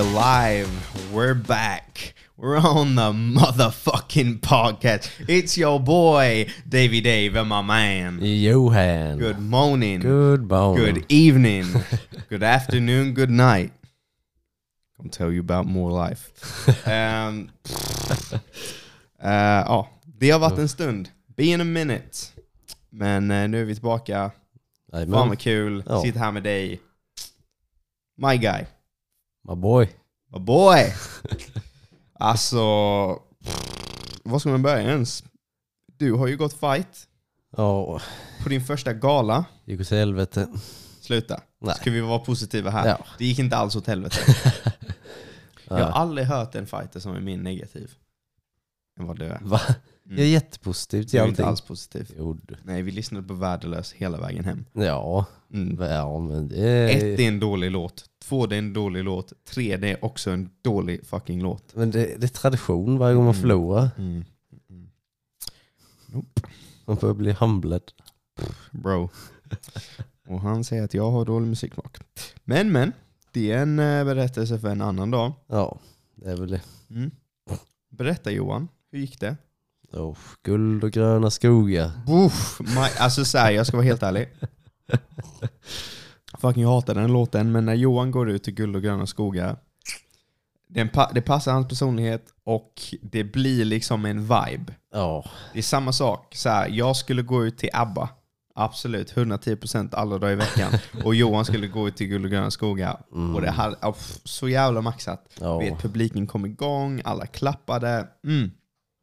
We're live. We're back. We're on the motherfucking podcast. It's your boy, Davy Dave, and my man. Johan. Good morning. Good morning. Good evening. good afternoon. Good night. I'll tell you about more life. um, eh, ja, det har varit en stund. Been a minute. Men eh, nu är vi tillbaka. Jajamän. Fan vad kul. Ja. Sitta här med dig. My guy. My boy. My boy! alltså, vad ska man börja ens? Du har ju gått fight Ja, på din första gala. gick åt helvete. Sluta. Nej. Ska vi vara positiva här? Ja. Det gick inte alls åt helvete. Jag har aldrig hört en fighter som är mer negativ än vad du är. Va? Jag är jättepositiv Du till är inte allting. alls positiv. Jo, du. Nej, vi lyssnade på Värdelös hela vägen hem. Ja, Mm. ja men det Ett, är... det är en dålig låt. Två, det är en dålig låt. Tre, det är också en dålig fucking låt. Men det, det är tradition varje gång man Mm. förlorar. Mm. Mm. Man får bli humbled. Bro. Och han säger att jag har dålig musiksmak. Men men, det är en eh, berättelse för en annan dag. Ja, det är väl det. Mm. Berätta Johan, hur gick det? Oh, guld och gröna skogar. Uff, my, alltså så här, jag ska vara helt ärlig. Fucking hatar den låten, men när Johan går ut till guld och gröna skogar, pa- det passar hans personlighet och det blir liksom en vibe. Ja, Det är samma sak. Så här, jag skulle gå ut till ABBA. Absolut, 110% alla dagar i veckan. Och Johan skulle gå ut till Guld och gröna skogar. Mm. Och det hade oh, så jävla maxat. ja, Vet, publiken kom igång, alla klappade. Mm,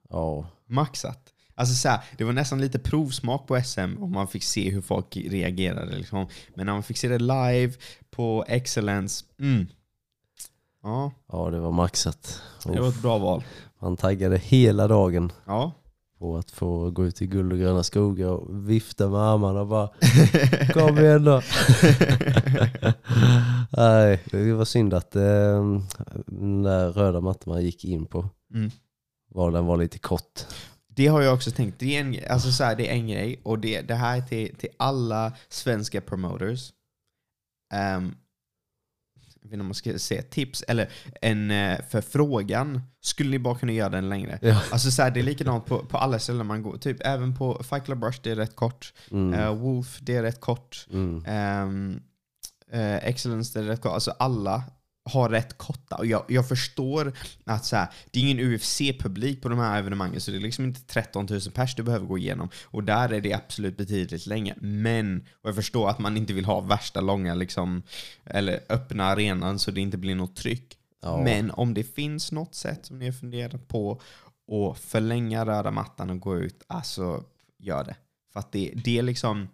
ja. Maxat. Alltså så här, det var nästan lite provsmak på SM och man fick se hur folk reagerade. Liksom. Men när man fick se det live på Excellence, mm. ja, Ja, det var maxat. det var ett bra val. Man taggade hela dagen Ja. på att få gå ut i guld och gröna skogar och vifta med armarna och bara Kom igen då. Nej, det var synd att eh, den där röda mattan man gick in på Mm. Var, den var lite kort. Det har jag också tänkt. Det är en, alltså så här, det är en grej, och det, det här är till, till alla svenska promoters. Um, jag vet inte om man ska säga tips, eller en uh, förfrågan. Skulle ni bara kunna göra den längre? Ja. Alltså så här, det är likadant på, på alla ställen man går. Typ även på Fight Club Rush, det är rätt kort. Mm. Eh, Wolf, det är rätt kort. Mm. Ehm, eh, Excellence, det är rätt kort. Alltså alla har rätt korta. Och jag, jag förstår att så här, det är ingen UFC-publik på de här evenemangen, så det är liksom inte 13 000 pers du behöver gå igenom. Och där är det absolut betydligt längre. Men, och jag förstår att man inte vill ha värsta långa, liksom, eller öppna arenan så det inte blir något tryck. Ja. Men om det finns något sätt som ni har funderat på att förlänga röda mattan och gå ut, alltså gör det. För att det, det är liksom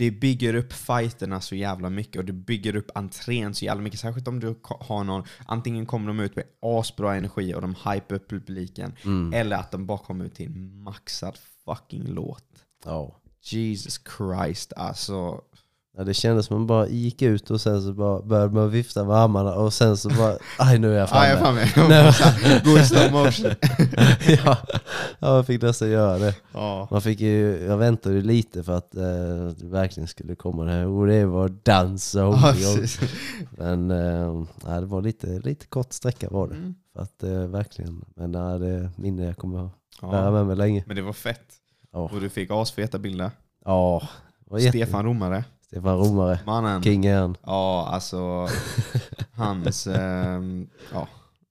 det bygger upp fighterna så jävla mycket och det bygger upp entrén så jävla mycket. Särskilt om du har någon, antingen kommer de ut med asbra energi och de hypar upp publiken. Mm. Eller att de bara kommer ut till en maxad fucking låt. Ja. Jesus Christ, alltså. Ja, det kändes som man bara gick ut och sen så bara började man vifta med armarna och sen så bara, aj nu är jag Ah, jag är framme. framme. Gå i slow motion. ja, ja, man fick nästan göra det. Ja. Man fick ju, jag väntade ju lite för att eh, det verkligen skulle komma det här. Och det var dans och Ja. Men eh, det var lite, lite kort sträcka var det. Mm. För att eh, verkligen, men nej, det är minne jag kommer att bära Ja. med mig länge. Men det var fett. Ja, Och du fick asfeta bilder. ja Stefan Romare. Stefan Romare, Mannen. king är han. Ja, alltså hans, ehm, ja,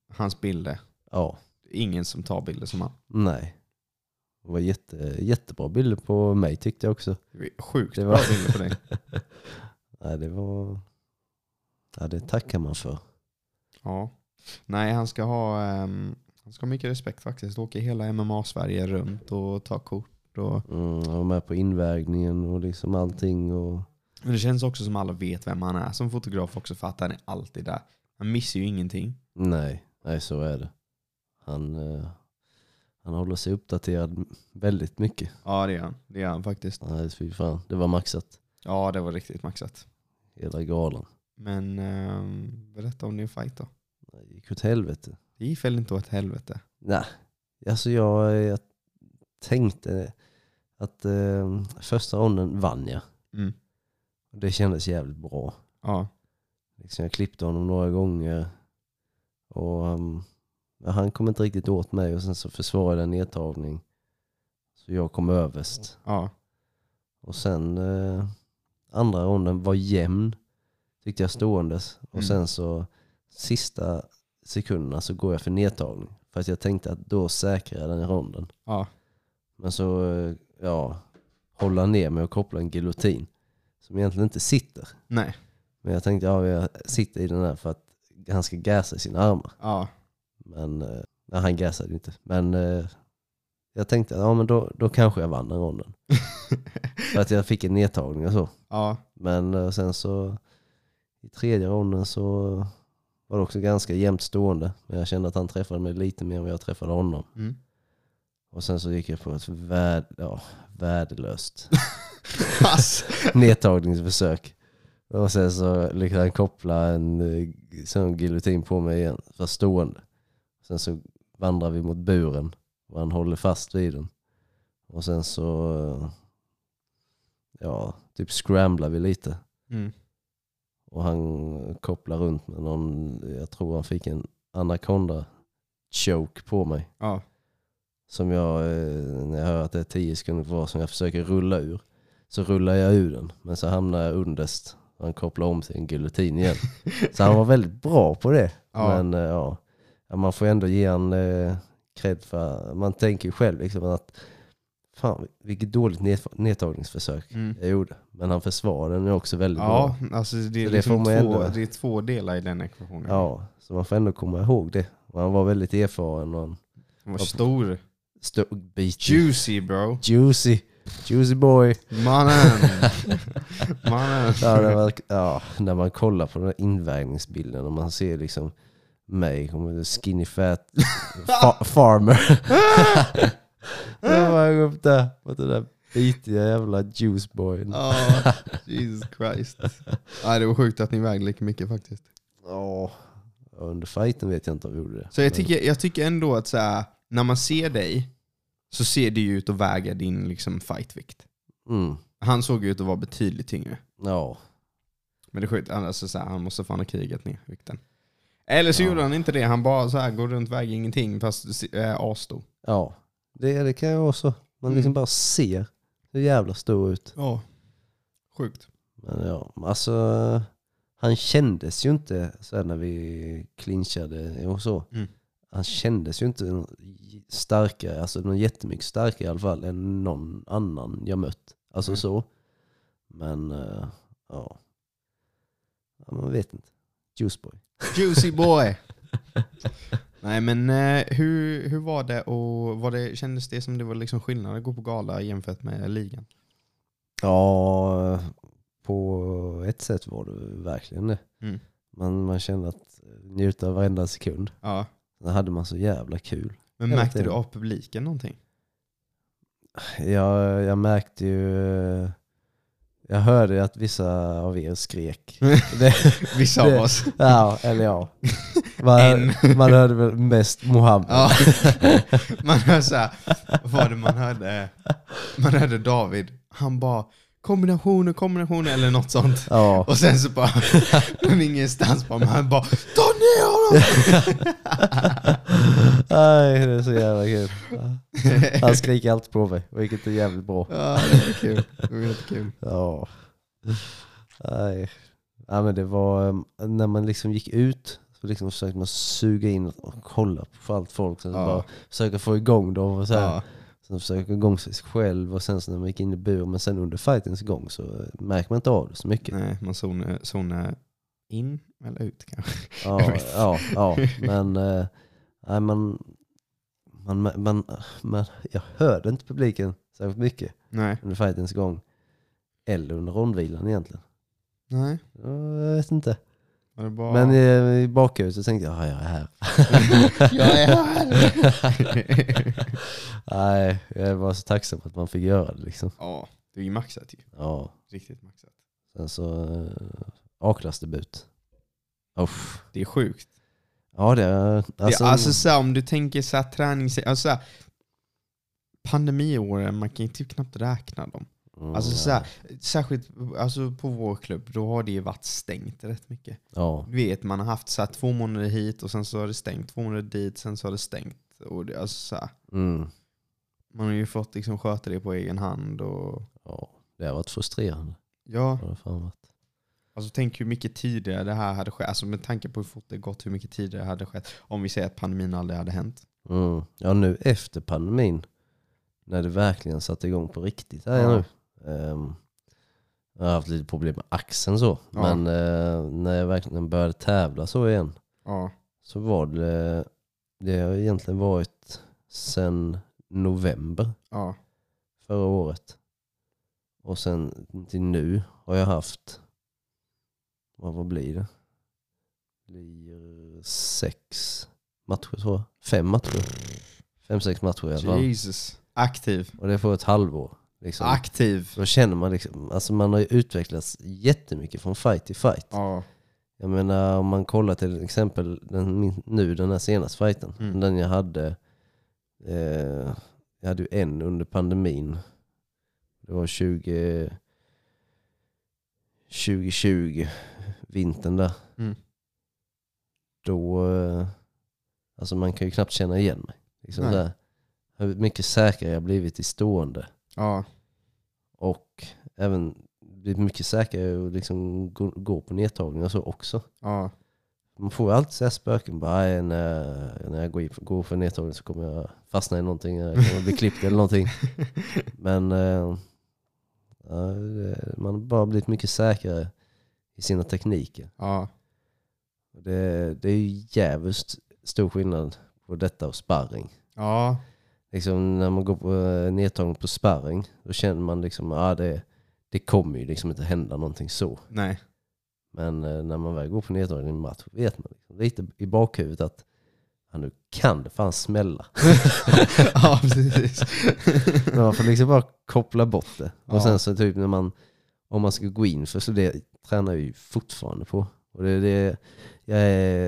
hans bilder. Ja, Ingen som tar bilder som han. nej. Det var jätte, jättebra bilder på mig tyckte jag också. Det Sjukt Det bra var- bilder på dig. Nej, det var... Ja, det tackar man för. Ja. Nej, han ska ha ehm, han ska ha mycket respekt faktiskt. Åka hela MMA-Sverige runt och ta kort. Och... Mm, jag var med på invägningen och liksom allting. Och... Men det känns också som alla vet vem han är som fotograf också för att han är alltid där. Han missar ju ingenting. Nej, nej så är det. Han, eh, han håller sig uppdaterad väldigt mycket. Ja, det är han. Det är han faktiskt. Nej, fy fan. Det var maxat. Ja, det var riktigt maxat. Hela galan. Men ehm, berätta om din fight då. Det gick åt helvete. Det gick väl inte åt helvete? Nej, alltså jag, jag tänkte att eh, första ronden vann jag. Mm. Det kändes jävligt bra. Ja. Liksom jag klippte honom några gånger. Och um, han kom inte riktigt åt mig och sen så försvarade jag en nedtagning. Så jag kom överst. Ja. Och sen eh, andra ronden var jämn. Tyckte jag ståendes. Och Mm. sen så sista sekunderna så går jag för nedtagning. För att jag tänkte att då säkrar jag den i ronden. Ja. Men så eh, ja, hålla ner mig och koppla en giljotin. Som egentligen inte sitter. Nej. Men jag tänkte ja, jag sitter i den här för att han ska gasa i sina armar. Ja. Men eh, nej, han gasade inte. Men eh, jag tänkte ja, men då, då kanske jag vann den ronden. för att jag fick en nedtagning och så. Ja. Men eh, sen så i tredje ronden så var det också ganska jämnt stående. Men jag kände att han träffade mig lite mer än vad jag träffade honom. Mm. Och sen så gick jag på ett värd, ja, värdelöst nedtagningsförsök. Och sen så lyckades han koppla en eh, sån giljotin på mig igen, fast stående. Sen så vandrar vi mot buren och han håller fast vid den. Och sen så, eh, ja, typ scramblar vi lite. Mm. Och han kopplar runt med någon, jag tror han fick en anaconda choke på mig. Ja. Som jag, eh, när jag hör att det är 10 sekunder kvar, som jag försöker rulla ur. Så rullar jag ur den, men så hamnar jag underst. Han kopplar om till en giljotin igen. så han var väldigt bra på det. Ja. Men eh, ja, man får ändå ge han eh, cred för, man tänker ju själv liksom att fan vilket dåligt nedtagningsförsök Mm. jag gjorde. Men han försvarade den också väldigt Ja, bra. alltså det är, Så det liksom man två, ändå- det är två delar i den ekvationen. Ja, så man får ändå komma ihåg det. Och han var väldigt erfaren och han Den var stor. Juicy bro. Juicy. Juicy boy. Mannen. Mannen. Ja, det var, ja, när man kollar på den här invägningsbilden och man ser liksom mig, skinny fat fa farmer. Då var jag upp där på den där bitiga jävla juiceboyen. Ja, Jesus Christ. Ja, det var sjukt att ni vägde lika mycket faktiskt. Ja, under fighten vet jag inte om vi gjorde det. Så jag tycker, jag tycker ändå att så här, när man ser dig så ser det ju ut att väga din liksom, fightvikt. Mm, Han såg ut att vara betydligt tyngre. ja, Men det är sjukt, alltså, så här, han måste fan ha krigat ner vikten. Eller så Ja. gjorde han inte det, han bara så här, går runt väger ingenting fast äh, asstor. ja. Det, det kan jag också. Man Mm. liksom bara ser hur jävla stor ut. Ja. Sjukt. Men ja, alltså han kändes ju inte så när vi clinchade och så. Mm. Han kändes ju inte starkare, alltså någon jättemycket starkare i alla fall än någon annan jag mött. Alltså Nej. så. Men eh, ja. ja, man vet inte. Juiceboy. Juicy boy! Nej men eh, hur, hur var det och var det, kändes det som det var liksom skillnad att gå på gala jämfört med ligan? Ja, på ett sätt var det verkligen det. Mm. Man, man kände att njuta av varenda sekund. Ja. Då hade man så jävla kul. Men märkte du av publiken någonting? Jag, jag märkte ju... Jag hörde att vissa av er skrek. Det, Vissa av oss. ja, eller ja. Man, man hörde väl mest Mohammed. Ja. Man hör såhär, vad var det man hörde? Man hörde David, han bara kombinationer, kombinationer eller något sånt. Ja. Och sen så bara, från ingenstans bara, man bara ner honom! Nej, det är så jävla kul. Han skriker alltid på mig, vilket är jävligt bra. Ja, det var kul. Det var jättekul. Ja. Nej. Ja, men det var, um, när man liksom gick ut så liksom försökte man suga in och kolla på allt folk. Sen Ja. bara försöka få igång dem och så här. Ja. Sen försöka igång sig själv och sen så när man gick in i buren. Men sen under fightens gång så märker man inte av det så mycket. Nej, man zonar, zonar in eller ut kanske. Ja, ja, ja. Men eh, nej, man, man, man, man, jag hörde inte publiken särskilt mycket Nej. under fightens gång. Eller under rondvilan egentligen. Nej. Jag vet inte. Var det bara... Men i, i bakhuvudet så tänkte jag, ja, jag är här. jag är här! Nej, jag var så tacksam att man fick göra det liksom. ja, det är ju maxat ju. Ja, Riktigt maxat. sen så uh, A-klassdebut. Uff. Det är sjukt. Ja det är, Alltså, det, alltså så här, om du tänker så här, träning, alltså pandemiåren, man kan ju typ knappt räkna dem. Mm, Alltså så här, särskilt alltså på vår klubb, då har det ju varit stängt rätt mycket. ja. Du vet, man har haft så här två månader hit och sen så har det stängt, två månader dit, sen så har det stängt. Och det, alltså så här, Mm, man har ju fått liksom sköta det på egen hand. Och, ja. Det har varit frustrerande. ja, Det har varit. Alltså tänk hur mycket tidigare det här hade skett. Alltså med tanke på hur fort det gått, hur mycket tidigare det hade skett. Om vi säger att pandemin aldrig hade hänt. Mm. Ja nu efter pandemin, när det verkligen satte igång på riktigt här Ja. nu. Ehm, jag har haft lite problem med axeln så, Ja. men eh, när jag verkligen började tävla så igen Ja, så var det, det har egentligen varit sedan november förra året. Och sen till nu har jag haft, vad, vad blir det? blir sex matcher tror jag. Fem matcher. Fem, sex matcher i alla fall. Jesus. Aktiv. Och det på ett halvår. Liksom. Aktiv. Då känner man liksom, alltså man har ju utvecklats jättemycket från fight till fight. Ja, Jag menar om man kollar till exempel den, nu den här senaste fighten. Mm. Den jag hade, eh, jag hade ju en under pandemin. Det var 20, 2020, vintern där. Mm. Då, eh, alltså man kan ju knappt känna igen mig. Liksom Nej. där. Hur mycket säkrare jag blivit i stående. ja, Och även blivit mycket säkrare att liksom gå, gå på nedtagningar så också. ja, Man får ju alltid säga spöken. Bara, "Aj, när, när jag går, går för nedtagning så kommer jag fastna i någonting. Jag kommer bli klippt eller någonting. Men eh, man har bara blivit mycket säkrare i sina tekniker. ja, Det, det är ju jävligt stor skillnad på detta och sparring. ja, Liksom när man går på eh, nedtagning på sparring, då känner man liksom att ah, det, det kommer ju liksom inte hända någonting så. nej. Men eh, när man väl går på nedtagning i en match vet man liksom, lite i bakhuvudet att ah, nu kan det fan smälla. ja, precis. Men man får liksom bara koppla bort det. Och Ja. sen så typ när man, om man ska gå in för så det tränar jag ju fortfarande på. Och det är det jag är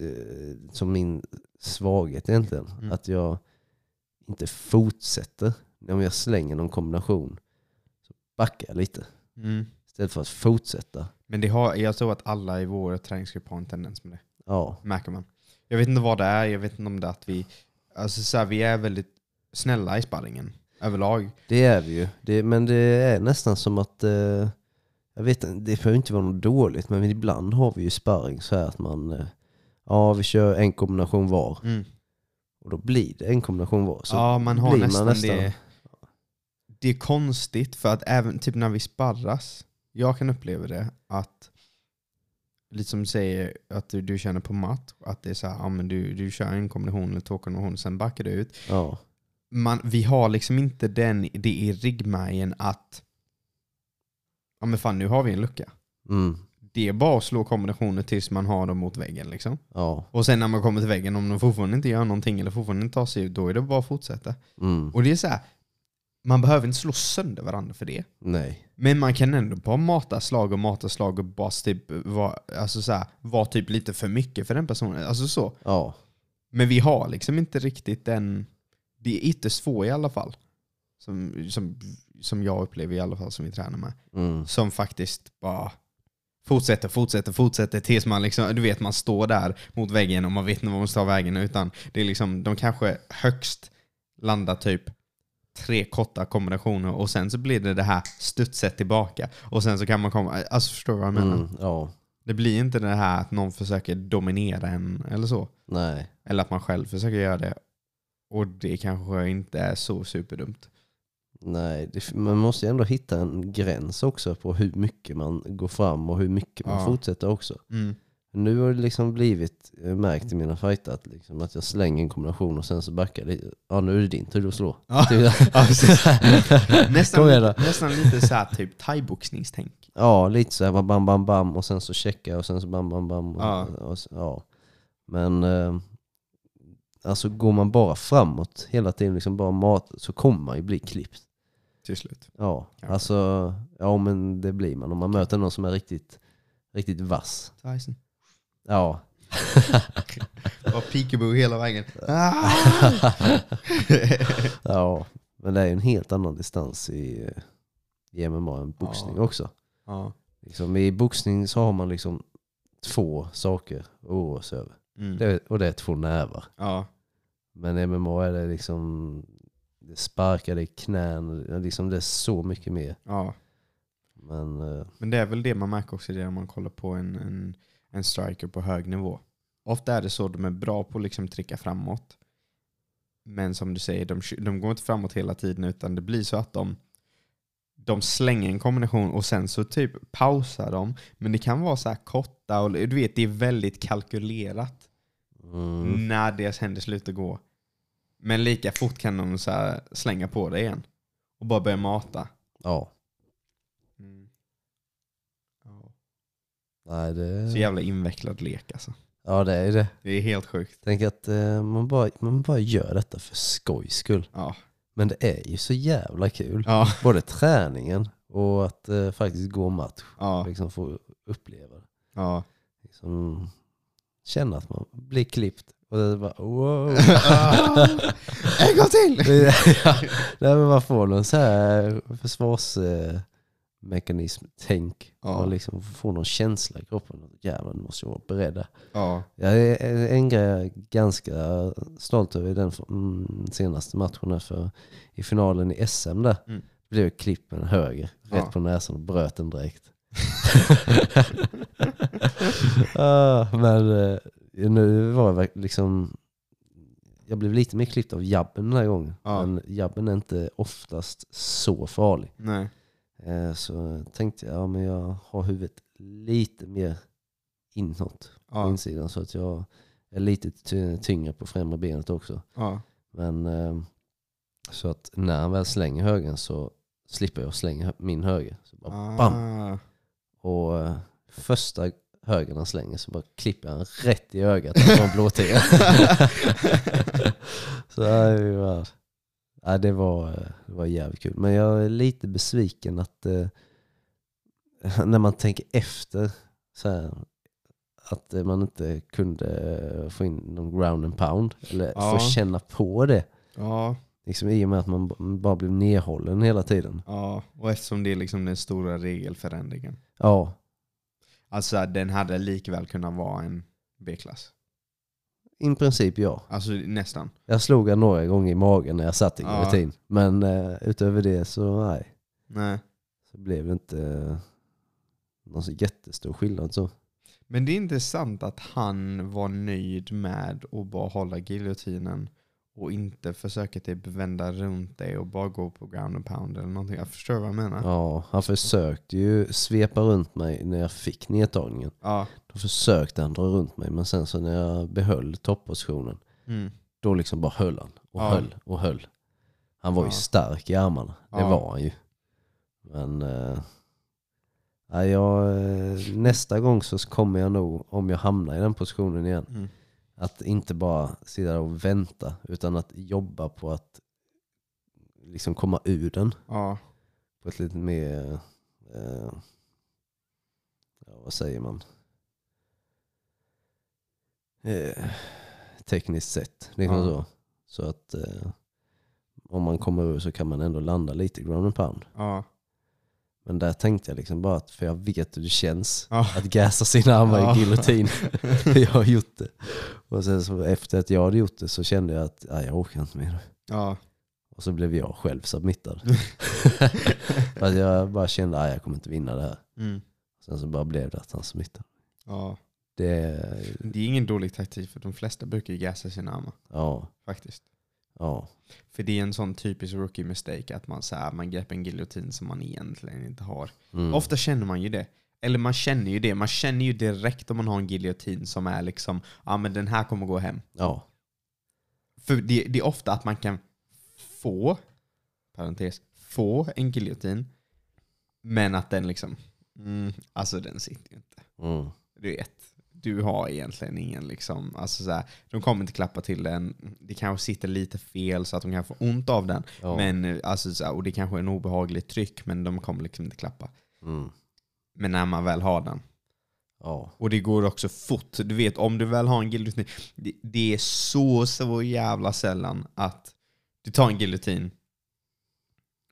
eh, som min svaghet egentligen. Mm. Att jag inte fortsätter. Om jag slänger någon kombination så backar jag lite. Mm. Istället för att fortsätta. Men det har, jag tror att alla i vår träningsgrupp har en tendens med det. Ja, Märker man. Jag vet inte vad det är, jag vet inte om det är att vi, alltså så här, vi är väldigt snälla i sparringen överlag. det är vi ju. Det, men det är nästan som att eh, jag vet det behöver inte vara något dåligt men ibland har vi ju sparring så här att man eh, ja vi kör en kombination var och då blir det en kombination var. Så ja, man har nästan, man nästan- det. Det är konstigt för att även typ när vi sparras, jag kan uppleva det att lite som du säger att du, du känner på matt, att det är så här, ja, men du, du kör en kombination eller två kombinationer, sen backar du ut. Ja, Man, vi har liksom inte den, det i ryggmärgen att ja men fan nu har vi en lucka. mm, Det är bara att slå kombinationer tills man har dem mot väggen liksom. ja, Och sen när man kommer till väggen, om de fortfarande inte gör någonting eller fortfarande inte tar sig ut, då är det bara att fortsätta. mm, Och det är så här, man behöver inte slå sönder varandra för det. nej, Men man kan ändå bara mata slag och mata slag och bara typ vara alltså så här, var typ lite för mycket för den personen. Alltså så. ja, Men vi har liksom inte riktigt den... Det är ytterst få i alla fall. Som, som, som jag upplever i alla fall som vi tränar med. mm, Som faktiskt bara fortsätter, fortsätter, fortsätter tills man liksom, du vet man står där mot väggen och man vet inte vad man ska ta vägen. Utan det är liksom, de kanske högst landar typ tre korta kombinationer och sen så blir det det här studset tillbaka. Och sen så kan man komma, alltså förstår du vad jag menar? mm, ja, Det blir inte det här att någon försöker dominera en eller så. nej, Eller att man själv försöker göra det. Och det kanske inte är så superdumt. nej. Det, man måste ju ändå hitta en gräns också på hur mycket man går fram och hur mycket man Ja. fortsätter också. Mm. Nu har det liksom blivit eh, märkt i mina fighter att, liksom, att jag slänger en kombination och sen så backar jag lite. Ja nu är det din tur att slå. Ja. Typ. Nästan, igen nästan lite så här typ thaiboxningstänk. Ja, lite så här bam, bam, bam och sen så checkar jag och sen så bam, bam, bam. Och, Ja. och, ja. Men eh, alltså går man bara framåt hela tiden, liksom bara mat, så kommer man ju bli klippt. Till slut. Ja, Kanske. alltså, ja men det blir man om man möter någon som är riktigt, riktigt vass. Tyson. Ja, Bara peekaboo hela vägen. Ja. Men det är ju en helt annan distans i, i MMA än boxning Ja. också. Ja. Liksom, I boxning så har man liksom två saker att oroa sig över. Mm. Det, och det är två nävar. ja. Men i MMA är det liksom det sparkar, det är knän, liksom det är så mycket mer. ja. Men eh, Men det är väl det man märker också i det om man kollar på en, en, en striker på hög nivå. Ofta är det så, de är bra på att liksom trycka framåt. Men som du säger, de, de går inte framåt hela tiden utan det blir så att de, de slänger en kombination och sen så typ pausar de. Men det kan vara så här korta och du vet, det är väldigt kalkylerat mm, när deras händer slutar gå. Men lika fort kan de så slänga på det igen och bara börja mata. ja. Mm. Ja. Nej, det, Så jävla invecklad lek alltså. ja det är det. Det är helt sjukt. Tänk att eh, man, bara, man bara gör detta för skojs skull. Ja. Men det är ju så jävla kul. Ja. Både träningen och att eh, faktiskt gå match. Ja. Liksom få uppleva det. ja. Liksom, känna att man blir klippt. Och det är bara wow. en gång till! ja, nej, men man får någon så här försvarsmekanism, tänk. Ja. Man liksom får någon känsla i kroppen. Jävlar, nu måste jag vara beredd. Ja. Jag är en grej jag är ganska stolt över i den mm, senaste matchen. Här för I finalen i SM där Mm. blev jag klippt med en höger. Rätt Ja. på näsan och bröt den direkt. ah, men eh, nu var jag liksom... Jag blev lite mer klippt av jabben den här gången. Ja. Men jabben är inte oftast så farlig. Nej. Eh, Så tänkte jag, ja men jag har huvudet lite mer inåt på Ja. insidan så att jag är lite ty- tyngre på främre benet också. Ja. Men eh, så att när han väl slänger högen så slipper jag slänga min höger. Så bara bam! Ah. Och eh, första högen han slänger så bara klipper han rätt i ögat på en blåtira. så det var, ja, det, var, det var jävligt kul. Men jag är lite besviken att eh, när man tänker efter så här, att man inte kunde få in någon ground and pound eller Ja. få känna på det. Ja. Liksom I och med att man bara blev nedhållen hela tiden. ja. Och eftersom det är liksom den stora regelförändringen. Ja, Alltså den hade likväl kunnat vara en B-klass. I princip ja. Alltså nästan. Jag slog han några gånger i magen när jag satt i Ja. giljotin. Men eh, utöver det så nej. Nej. Så blev det inte eh, någon så jättestor skillnad så. Men det är intressant att han var nöjd med att bara hålla giljotinen och inte försöka typ vända runt det och bara gå på ground and pound eller någonting. Jag förstår vad jag menar. Ja, han försökte ju svepa runt mig när jag fick nedtagningen. Ja. Då försökte han dra runt mig men sen så när jag behöll toppositionen Mm. då liksom bara höll han och Ja. höll och höll. Han var ju Ja. stark i armarna, det Ja. var han ju. Men nej, jag, eh, nästa gång så kommer jag nog, om jag hamnar i den positionen igen, Mm. Att inte bara sitta där och vänta utan att jobba på att liksom komma ur den Ja. på ett lite mer, eh, ja, vad säger man? Eh, tekniskt sett. Liksom Ja. så. Så att eh, om man kommer ur så kan man ändå landa lite ground and pound. Ja. Men där tänkte jag liksom bara att, för jag vet hur det känns Ja. att gasa sina armar Ja. i giljotin. jag har gjort det. Och sen så efter att jag hade gjort det så kände jag att nej, jag orkar inte mer. Ja. Och så blev jag själv submittad. För att jag bara kände att jag kommer inte vinna det här. Mm. Sen så bara blev det att han smittade. ja. Det, Det är ingen dålig taktik för de flesta brukar ju gasa sina armar. ja, Faktiskt. Ja, För det är en sån typisk rookie mistake att man, så här, man greppar en giljotin som man egentligen inte har. mm. Ofta känner man ju det. Eller man känner ju det. Man känner ju direkt om man har en giljotin som är liksom, ja men den här kommer gå hem. ja, För det, det är ofta att man kan få, parentes, få en giljotin. Men att den liksom, mm, alltså den sitter ju inte. mm. Du vet, du har egentligen ingen liksom, alltså så här, de kommer inte klappa till den. Det kanske sitter lite fel så att de kan få ont av den. ja. Men, eh, alltså, så här, och det kanske är en obehaglig tryck men de kommer liksom inte klappa. Mm. Men när man väl har den. ja, Och det går också fort. Du vet, om du väl har en giljotin. Det, det är så, så jävla sällan att du tar en giljotin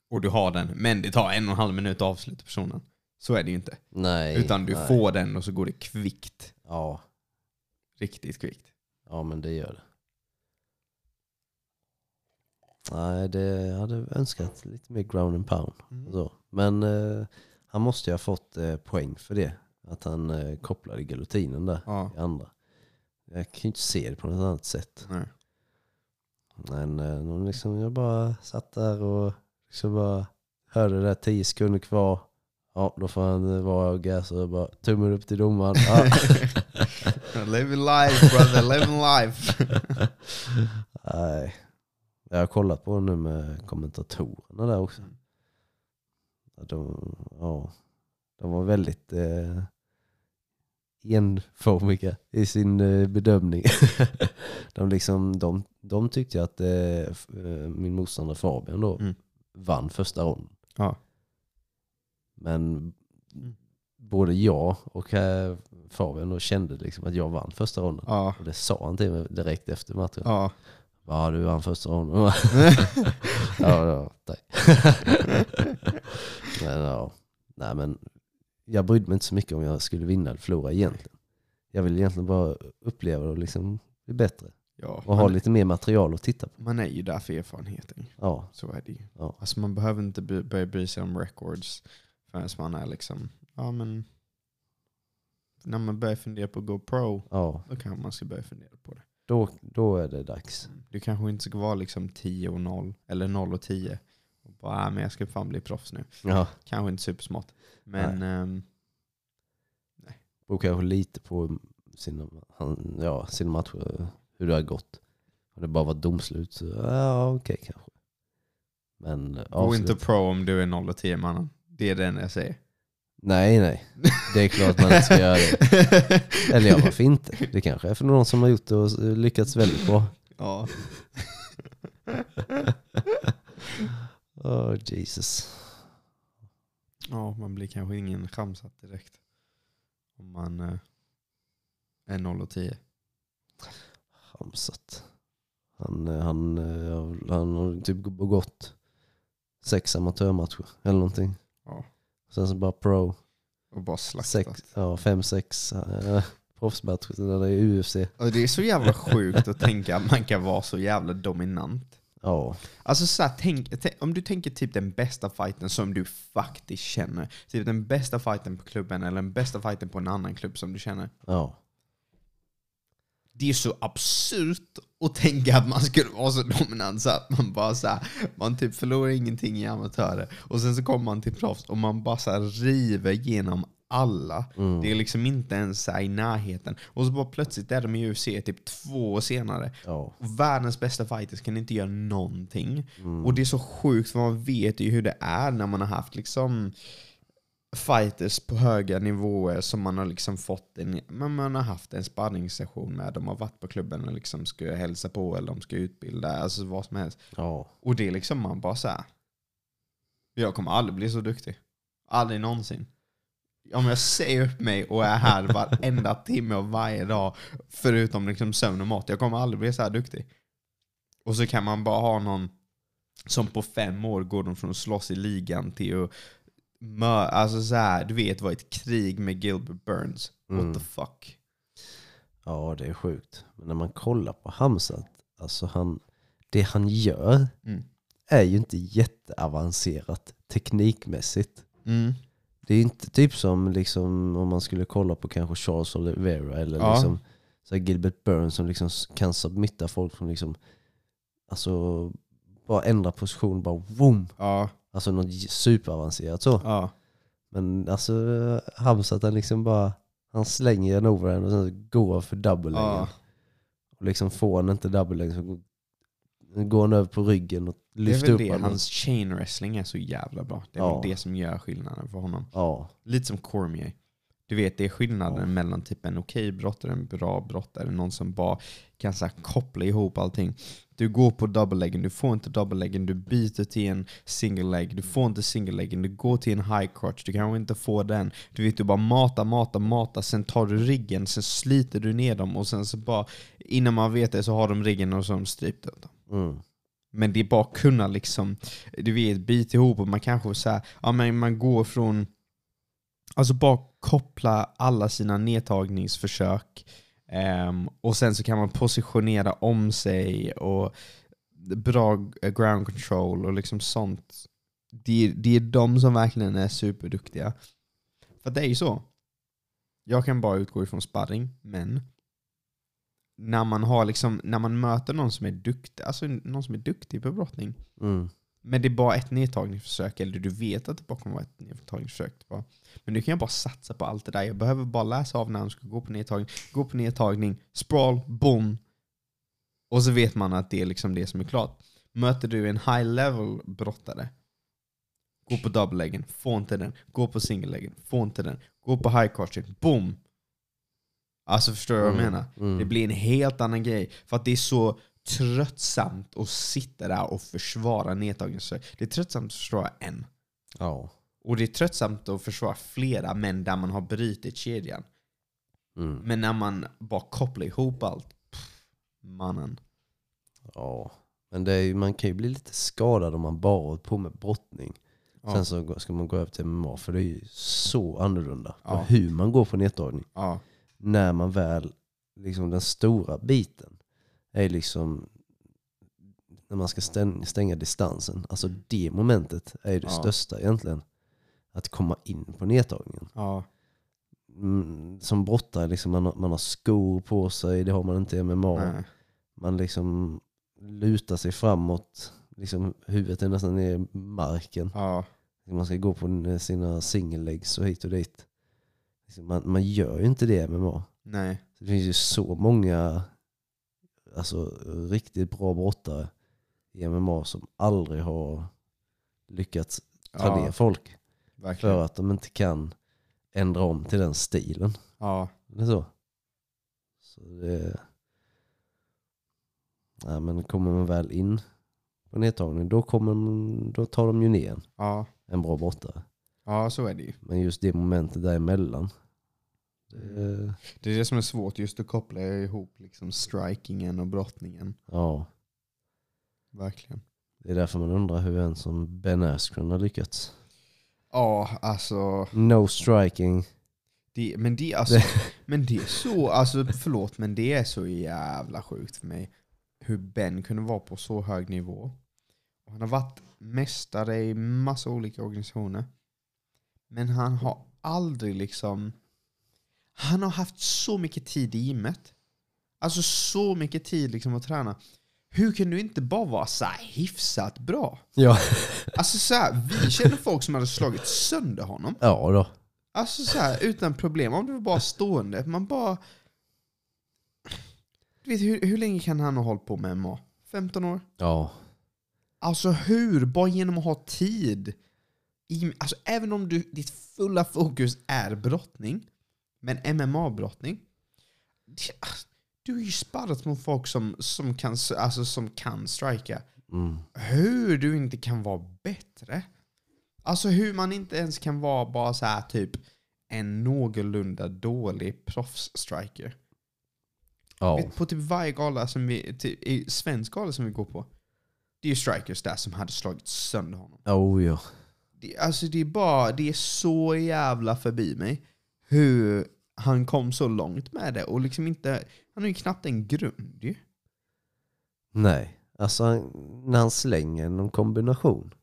och du har den, men det tar en och en halv minut att avsluta personen. Så är det ju inte. Nej. Utan du nej. får den och så går det kvickt. Ja, Riktigt kvickt. ja men det gör det. Nej, det hade önskat lite mer ground and pound. Mm. Så. Men eh, han måste ju ha fått eh, poäng för det. Att han eh, kopplade giljotinen där Ja. i andra. Jag kan ju inte se det på något annat sätt. Nej. Men eh, liksom, jag bara satt där och liksom bara hörde det där 10 sekunder kvar. Ja, då får han eh, vara gas och bara tummen upp till domaren. Ja. living life brother, living life. Nej. Jag har kollat på nu med kommentatorerna där också. Mm. Ja, De, ja, de var väldigt eh, enformiga i sin eh, bedömning. de, liksom, de, de tyckte att eh, eh, min motståndare Fabian då Mm. vann första ronden. Ja. Men Mm. både jag och eh, Fabian kände liksom att jag vann första ronden. Ja. Och det sa han till mig direkt efter matchen. Ja. Ja, du vann första ronden. ja, ja, tack. men, ja. Nej, men jag brydde mig inte så mycket om jag skulle vinna eller förlora egentligen. Jag ville egentligen bara uppleva det och liksom bli bättre. ja. Och ha lite mer material att titta på. man är ju där för erfarenheten. Ja, Så är det ju. Ja. Alltså man behöver inte börja bry sig om records förrän man är liksom, ja men när man börjar fundera på att gå pro, ja. då kanske man ska börja fundera på det. Då, då är det dags. Du kanske inte ska vara liksom 10 och 0, eller 0 och 10. Och bara, äh, men jag ska fan bli proffs nu. Ja, Kanske inte supersmart. Men ehm, beror kanske lite på sina, han, ja, sina matcher, hur det har gått. Om det bara var domslut så ja, okej kanske. Men gå inte pro om du är 0 och 10 mannen. Det är det enda jag säger. Nej, nej. Det är klart man inte ska göra det. Eller ja, varför inte? Det kanske är för någon som har gjort det och lyckats väldigt bra. ja. Oh, Jesus. ja, man blir kanske ingen chamsat direkt. Om man eh, är 0 och 10. Hamsat. Han, eh, han, eh, han har typ gått sex amatörmatcher eller någonting. Ja. Sen så bara pro. Och bara slaktat. Sex, ja, fem, sex äh, proffsmatcher när det är UFC. Och det är så jävla sjukt att tänka att man kan vara så jävla dominant. Ja, Alltså så här, tänk, om du tänker typ den bästa fighten som du faktiskt känner. Typ den bästa fighten på klubben eller den bästa fighten på en annan klubb som du känner. ja. Det är så absurt att tänka att man skulle vara så dominant så att man bara så här, man typ förlorar ingenting i amatörer. Och sen så kommer man till proffs och man bara så river genom alla. Mm. Det är liksom inte ens i närheten. Och så bara plötsligt är de i UFC typ två år senare. Och världens bästa fighters kan inte göra någonting. Mm. Och det är så sjukt för man vet ju hur det är när man har haft liksom fighters på höga nivåer som man har liksom fått en, men man har haft en sparringssession med. De har varit på klubben och liksom ska hälsa på eller de ska utbilda, alltså vad som helst. ja. Och det är liksom man bara så här. Jag kommer aldrig bli så duktig. Aldrig någonsin. Om jag säger upp mig och är här varenda timme och varje dag, förutom liksom sömn och mat, jag kommer aldrig bli så här duktig. Och så kan man bara ha någon som på fem år går de från att slåss i ligan till att Alltså så här, du vet vad ett krig med Gilbert Burns. What Mm. the fuck. Ja, det är sjukt. Men när man kollar på Hamzat, alltså han, det han gör Mm. är ju inte jätteavancerat teknikmässigt. Mm. Det är inte typ som liksom, om man skulle kolla på kanske Charles Oliveira eller Ja. liksom, så Gilbert Burns som liksom kan submitta folk från liksom, alltså bara ändra position, bara boom. Ja, Alltså något superavancerat så. ja. Men alltså Hamzat han liksom bara, han slänger en overhand och sen går för double ja. Och liksom får han inte double så går- han över på ryggen och Det är lyfter väl upp det, hans chain wrestling är så jävla bra. Det är Ja. väl det som gör skillnaden för honom. Ja, Lite som Cormier. Du vet, det är skillnaden Ja. mellan typ en okej brottare en bra brottare. Någon som bara kan så koppla ihop allting. Du går på double leggen, du får inte double leggen, du byter till en single leg, du får inte single leggen, du går till en high crotch, du kanske inte får den. Du vet, du bara matar, matar, matar, sen tar du riggen, sen sliter du ner dem och sen så bara, innan man vet det så har de riggen och så har de strypt dem. mm. Men det är bara att kunna liksom, du vet, bita ihop och man kanske så här, ja men man går från, alltså bara koppla alla sina nedtagningsförsök ehm, och sen så kan man positionera om sig och bra ground control och liksom sånt. Det, det är de som verkligen är superduktiga. För det är ju så. Jag kan bara utgå ifrån sparring, men när man, har liksom, när man möter någon som är duktig, alltså någon som är duktig på brottning, Mm men det är bara ett nedtagningsförsök, eller du vet att det bara kommer vara ett nedtagningsförsök. Men nu kan jag bara satsa på allt det där. Jag behöver bara läsa av när han ska gå på nedtagning, gå på nedtagning, sprawl, boom. Och så vet man att det är liksom det som är klart. Möter du en high level brottare, gå på double leggen, få inte den. Gå på single leggen, få inte den. Gå på high crotching, boom. Alltså förstår du vad jag Mm, menar? mm. Det blir en helt annan grej. För att det är så tröttsamt att sitta där och försvara nedtagningsförsök. Det är tröttsamt att försvara en. Ja. Och det är tröttsamt att försvara flera men där man har brutit kedjan. Mm. Men när man bara kopplar ihop allt, pff, mannen. ja. Men det är, man kan ju bli lite skadad om man bara hållit på med brottning. Ja. Sen så ska man gå över till MMA för det är ju så annorlunda. Ja. Hur man går på nedtagning. Ja, När man väl, liksom den stora biten är liksom när man ska stäng- stänga distansen. Alltså det momentet är ju det Ja. största egentligen. Att komma in på nedtagningen. ja, Mm, Som brottare, liksom, man, har, man har skor på sig, det har man inte i MMA. nej. Man liksom lutar sig framåt, liksom, huvudet är nästan ner i marken. ja, Man ska gå på sina single legs och hit och dit. Liksom, Man, man gör ju inte det i MMA. nej. Det finns ju så många alltså, riktigt bra brottare i MMA som aldrig har lyckats ta Ja, ner folk. verkligen. För att de inte kan ändra om till den stilen. Ja, Eller så. Så det... Nej, men kommer man väl in på nedtagning då, kommer, man- då tar de ju ner en, ja, en bra brottare. ja, så är det ju. Men just det momentet däremellan. Det, Det är det som är svårt, just att koppla ihop liksom strikingen och brottningen. ja, Verkligen. det är därför man undrar hur en som Ben Askren har lyckats. Ja, alltså. No striking. Det, men, det, alltså men det är så, alltså förlåt men det är så jävla sjukt för mig. Hur Ben kunde vara på så hög nivå. Och han har varit mästare i massa olika organisationer. Men han har aldrig liksom... Han har haft så mycket tid i gymmet. Alltså så mycket tid liksom att träna. Hur kan du inte bara vara så här hyfsat bra? Ja. Alltså så här, vi känner folk som hade slagit sönder honom. Ja då. Alltså så här, utan problem. Om det var bara stående. Man bara... Du vet, hur, hur länge kan han ha hållit på med MMA? 15 år? Ja. Alltså hur? Bara genom att ha tid. I, alltså även om du, ditt fulla fokus är brottning, men MMA-brottning. Du har ju sparrat mot folk som, som, kan, alltså, som kan strika. Mm. Hur du inte kan vara bättre? Alltså hur man inte ens kan vara bara så här typ en någorlunda dålig proffsstriker. Vet, På typ varje gala som vi, typ, i svensk gala som vi går på, det är ju strikers där som hade slagit sönder honom. Oh ja. Det, alltså det är bara, det är så jävla förbi mig hur han kom så långt med det och liksom inte, han har ju knappt en grund ju. Nej. Alltså han, när han slänger någon kombination.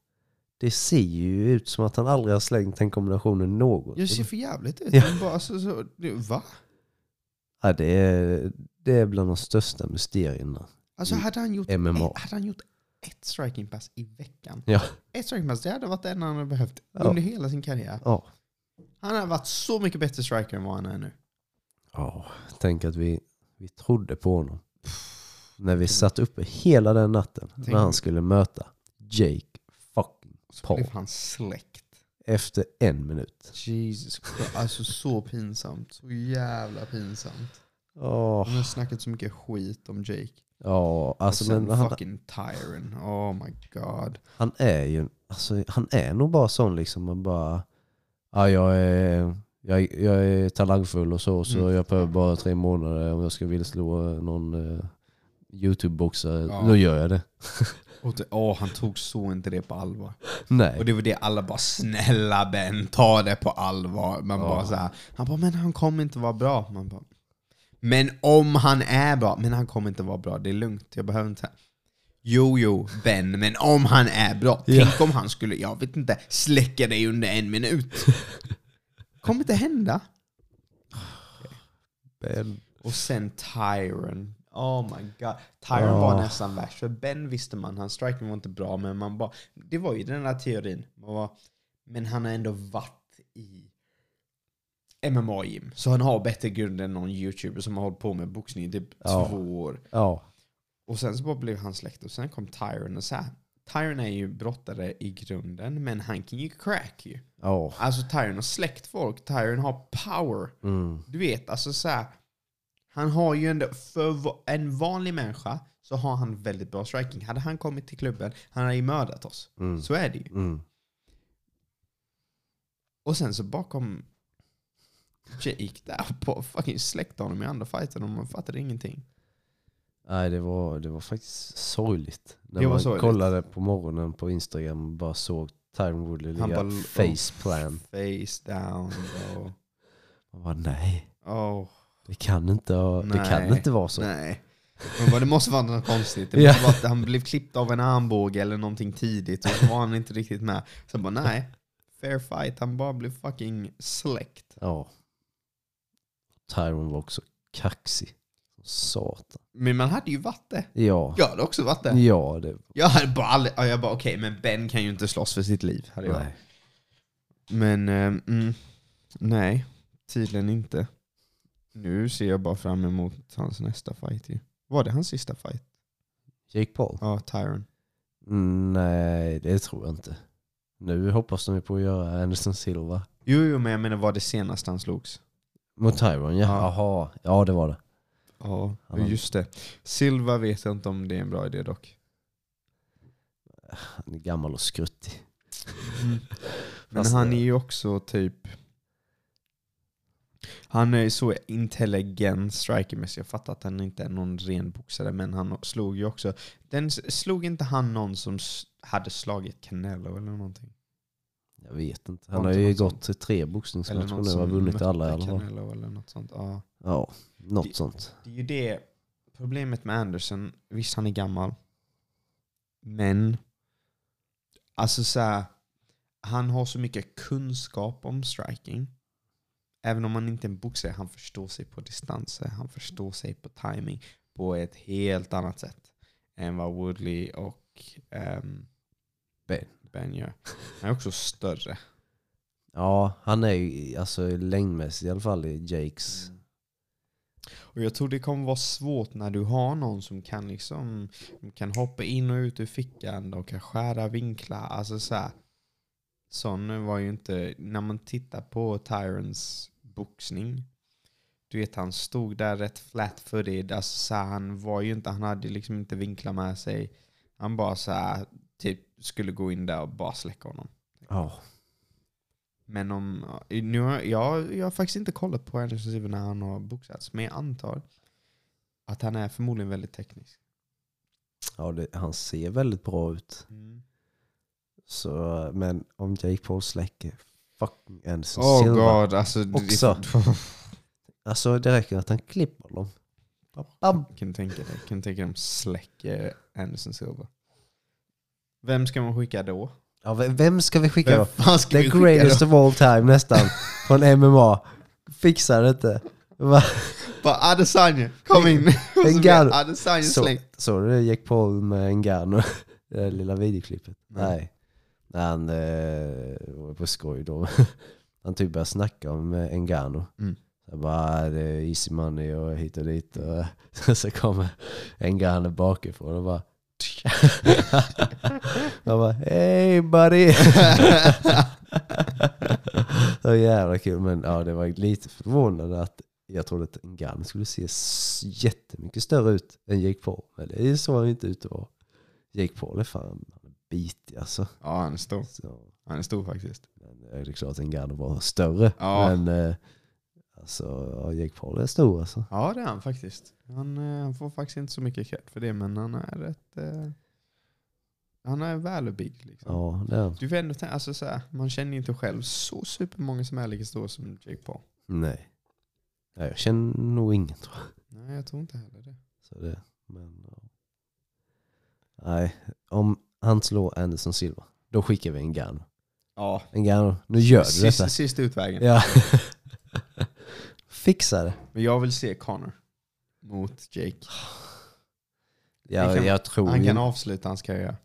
Det ser ju ut som att han aldrig har slängt den kombinationen något. Jag ser för jävligt ut. Ja. Bara, så, så, det, va? Ja, det, är, det är bland de största mysterierna. Alltså hade han gjort, MMA. ett, hade han gjort ett striking pass i veckan. Ja. Ett striking pass, det hade varit det enda han hade behövt Ja. under hela sin karriär. Ja. Han har varit så mycket bättre striker än vad han är nu. Ja, tänk att vi, vi trodde på honom. När vi satt uppe hela den natten Tänk- när han skulle möta Jake fucking Så Paul. blev han släckt. Efter en minut. Jesus Christ. Alltså så pinsamt. Så jävla pinsamt. Åh, Han har snackat så mycket skit om Jake. Ja, alltså och sen men han, fucking Tyron. Oh my god. han är ju, alltså han är nog bara sån liksom, man bara, ja jag är, jag, jag är talangfull och så, så Mm. jag behöver bara tre månader om jag ska vilja slå någon eh, YouTube-boxare, Ja. då gör jag det. Och det, åh, han tog så inte det på allvar. Nej. Och det var det alla bara 'Snälla Ben, ta det på allvar' Man Ja. bara så här, Han bara 'Men han kommer inte vara bra' Man bara, Men om han är bra, men han kommer inte vara bra, det är lugnt, jag behöver inte Jo, jo, Ben, men om han är bra, tänk om han skulle, jag vet inte, släcka dig under en minut. kommer inte hända. Ben. Och sen Tyron. Oh my god. Tyron Ja. var nästan värst. För Ben visste man, hans striking var inte bra, men man bara... Det var ju den där teorin. Man var, men han har ändå varit i MMA-gym. Så han har bättre grund än någon youtuber som har hållit på med boxning i typ Ja. två år. Ja. Och sen så bara blev han släkt och sen kom Tyron och så här. Tyron är ju brottare i grunden, men han kan ju crack ju. Ja. Alltså Tyron har släckt folk, Tyron har power. Mm. Du vet, alltså så här, Han har ju ändå, för en vanlig människa så har han väldigt bra striking. Hade han kommit till klubben, han hade ju mördat oss. Mm. Så är det ju. Mm. Och sen så bakom Jake där på fucking släckte honom i andra fighten och man fattade ingenting. Nej, det var, det var faktiskt sorgligt. När Det man sorgligt. kollade på morgonen på Instagram och bara såg Tyron Woodley ligga bara- faceplant. Face down. Man bara nej, Oh, det kan inte, det Nej. kan inte vara så. nej. Man bara, det måste vara något konstigt. Det måste vara att han blev klippt av en armbåge eller någonting tidigt och så var han inte riktigt med. Så bara nej, fair fight. Han bara blev fucking släckt. Ja. Tyron var också kaxig. Satan. Men man hade ju varit det. Ja. Jag hade också varit det. Ja, det... Jag hade bara aldrig, ja, jag bara okej, men Ben kan ju inte slåss för sitt liv. Hade jag. Nej. Men ehm, mm, nej, tydligen inte. Nu ser jag bara fram emot hans nästa fight ju. Var det hans sista fight? Jake Paul? Ja, Tyron. Mm, nej, det tror jag inte. Nu hoppas de ju på att göra Anderson Silva. Jo, jo, men jag menar var det senast han slogs? Mot Tyron, ja. Ja. Jaha. Ja, det var det. Ja, just det. Silva vet jag inte om det är en bra idé dock. Han är gammal och skruttig. Men Fast, han är ju också typ... Han är så intelligent strikermässigt. Jag fattar att han inte är någon ren boxare, men han slog ju också... Den slog inte han någon som hade slagit Canelo eller någonting? Jag vet inte. Han har ju gått till tre boxningsmatcher nu och har vunnit alla i alla fall. Canelo eller något sånt. Ja. Ja, något Det- sånt. Det är ju det problemet med Anderson. Visst, han är gammal. Men, alltså så här, han har så mycket kunskap om striking. Även om han inte är en boxare, han förstår sig på distanser. Han förstår sig på timing på ett helt annat sätt än vad Woodley och ehm, Ben. Ben gör. Han är också större. Ja, han är ju alltså längdmässigt i alla fall i Jakes. Och jag tror det kommer vara svårt när du har någon som kan liksom kan hoppa in och ut ur fickan och kan skära vinklar. Alltså så här. Sån var ju inte, när man tittar på Tyrons boxning. Du vet han stod där rätt flat footed. Alltså så här, han var ju inte, han hade liksom inte vinklar med sig. Han bara så här, typ skulle gå in där och bara släcka honom. Ja. Men om, nu har, jag, jag har faktiskt inte kollat på Anderson Silva när han har boxats, men jag antar att han är förmodligen väldigt teknisk. Ja, det, han ser väldigt bra ut. Så, men om Jake Paul släcker fucking Anderson Oh Silva. god, alltså. det- Också. Alltså det räcker att han klipper dem. Bam. kan tänka dig? Kan tänka dig om släcker Anderson Silva? Vem ska man skicka då? Ja, v- vem ska vi skicka Vem då? fan ska The vi skicka greatest då? of all time nästan. Från MMA. Fixar det inte. Va? Bara Adesanya, kom in! Och så blir Ngannou. Adesanya Så, såg du det Jake Paul med Ngannou? Det där lilla videoklippet? Nej. Nej. Nej. Han eh, var på skoj då. Han typ började snacka om eh, Ngannou. Mm. Så bara, det är easy money och hit och dit. Och så kommer Ngannou bakifrån och bara Han bara hey buddy! det var jävla kul men ja, det var lite förvånande att jag trodde att Ngannou skulle se jättemycket större ut än Jake Paul. Men det är så han inte ut att vara. Jake Paul är fan bitig alltså. Ja, han är stor. Så, Han är stor faktiskt. men det är klart att Ngannou var större. Ja. Men ja, Jake Paul är stor alltså. Ja, det är han faktiskt. Han, eh, han får faktiskt inte så mycket cred för det, men han är rätt... Eh, Han är väluppbyggd. Liksom. Ja, det är han. Du får ändå tänka, alltså, så här, man känner inte själv så supermånga som är lika stora som Jake Paul. Nej. Nej, jag känner nog ingen tror jag. Nej, jag tror inte heller det. Så det, men, ja. Nej, om han slår Anderson Silva, då skickar vi en Gano. Ja, En Gano, nu gör du sista, detta. sista utvägen. Ja. Fixa det. Men jag vill se Connor mot Jake. Ja, Det kan- jag, tror Han ju, kan avsluta hans karriär.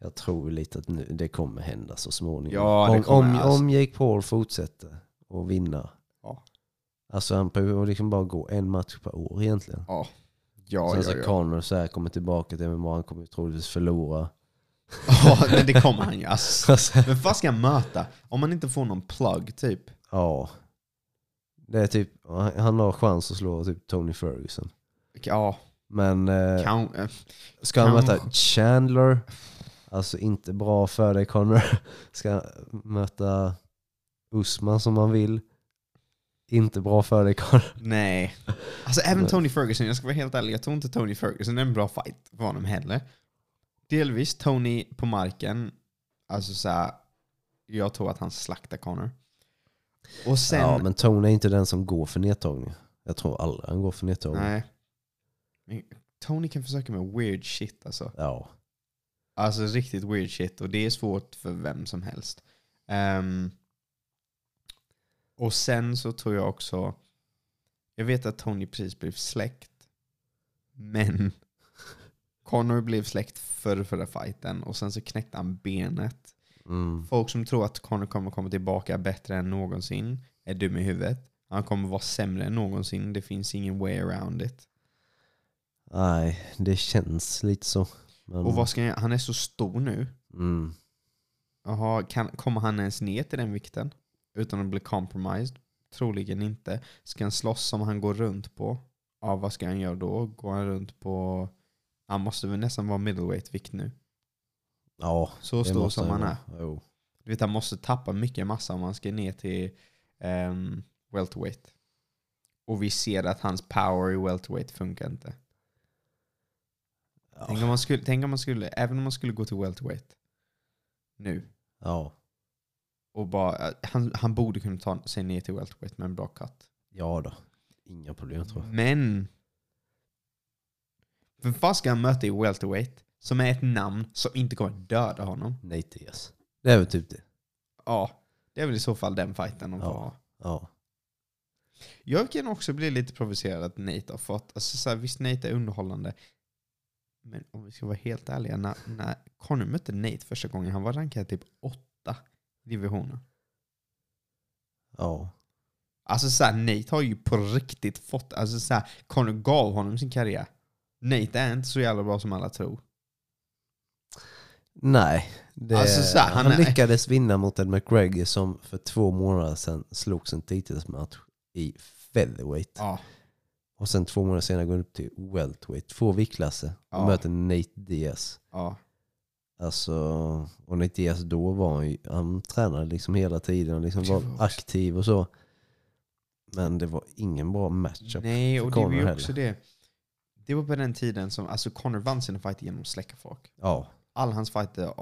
jag tror lite att nu, det kommer hända så småningom. Ja, om, om, alltså. om Jake Paul fortsätter och vinna. Ja. Alltså han behöver liksom bara gå en match per år egentligen. Ja, ja, Sen ja. så ja. Connor så här kommer tillbaka till MMA, han kommer troligtvis förlora. ja men det kommer han ju. Alltså. Alltså, Men vad ska han möta? Om man inte får någon plug typ. ja. Det är typ, han har chans att slå typ Tony Ferguson. Ja, Men eh, kan, eh, ska han möta Chandler, alltså inte bra för dig Connor. Ska han möta Usman som man vill, inte bra för dig Connor. nej. Alltså även. Tony Ferguson, jag ska vara helt ärlig, jag tror inte Tony Ferguson är en bra fight för honom heller. Delvis Tony på marken, alltså så här, jag tror att han slaktar Connor. Och sen, Ja men Tony är inte den som går för nedtagning. Jag tror aldrig han går för nedtagning. nej. Men Tony kan försöka med weird shit alltså. Ja. Alltså riktigt weird shit och det är svårt för vem som helst. Ehm, och sen så tror jag också, jag vet att Tony precis blev släkt, men Connor blev släkt för förra fighten och sen så knäckte han benet. Mm. Folk som tror att Connor kommer komma tillbaka bättre än någonsin är dum i huvudet. Han kommer vara sämre än någonsin, det finns ingen way around it. Nej, det känns lite så. Men, Och vad ska han göra? Han är så stor nu. mm. Jaha, kan, kommer han ens ner till den vikten? Utan att bli compromised? Troligen inte. Ska han slåss som han går runt på? Ja, vad ska han göra då? Går han runt på... Han måste väl nästan vara middleweight-vikt nu. Ja, Så stor som han är. Jo. Du vet, han måste tappa mycket massa om han ska ner till um, welterweight. Och vi ser att hans power i welterweight funkar inte. Ja. Tänk, om man skulle, tänk om man skulle, även om man skulle gå till welterweight nu. ja. Och bara, han, han borde kunna ta sig ner till welterweight med en bra cut. Ja då. Inga problem tror jag. Men... Vem fan ska han möta i welterweight? Som är ett namn som inte kommer döda honom. Nej Diaz. Det är väl typ det. Ja, det är väl i så fall den fighten de får Ja. ha. Ja. Jag kan också bli lite provocerad att Nate har fått... Alltså så här, visst, Nate är underhållande. Men om vi ska vara helt ärliga, när, när Conor mötte Nate första gången, han var rankad typ åtta divisioner. Ja. Alltså så här, Nate har ju på riktigt fått... Alltså så här, Conor gav honom sin karriär. Nate är inte så jävla bra som alla tror. Nej. Det, Alltså, så han han lyckades vinna mot en McGregor som för två månader sedan slogs en titelsmatch i featherweight. Ja. Och sen två månader senare går han upp till welterweight. Två viktklasser. Och Ja. möter Nate Diaz. ja. Alltså, och Nate Diaz då var han ju, han tränade liksom hela tiden och liksom var aktiv och så. Men det var ingen bra matchup. Nej, och det var Conor ju heller. också det. Det var på den tiden som alltså Conor vann sina fighter genom att släcka folk. Ja. Alla hans fighter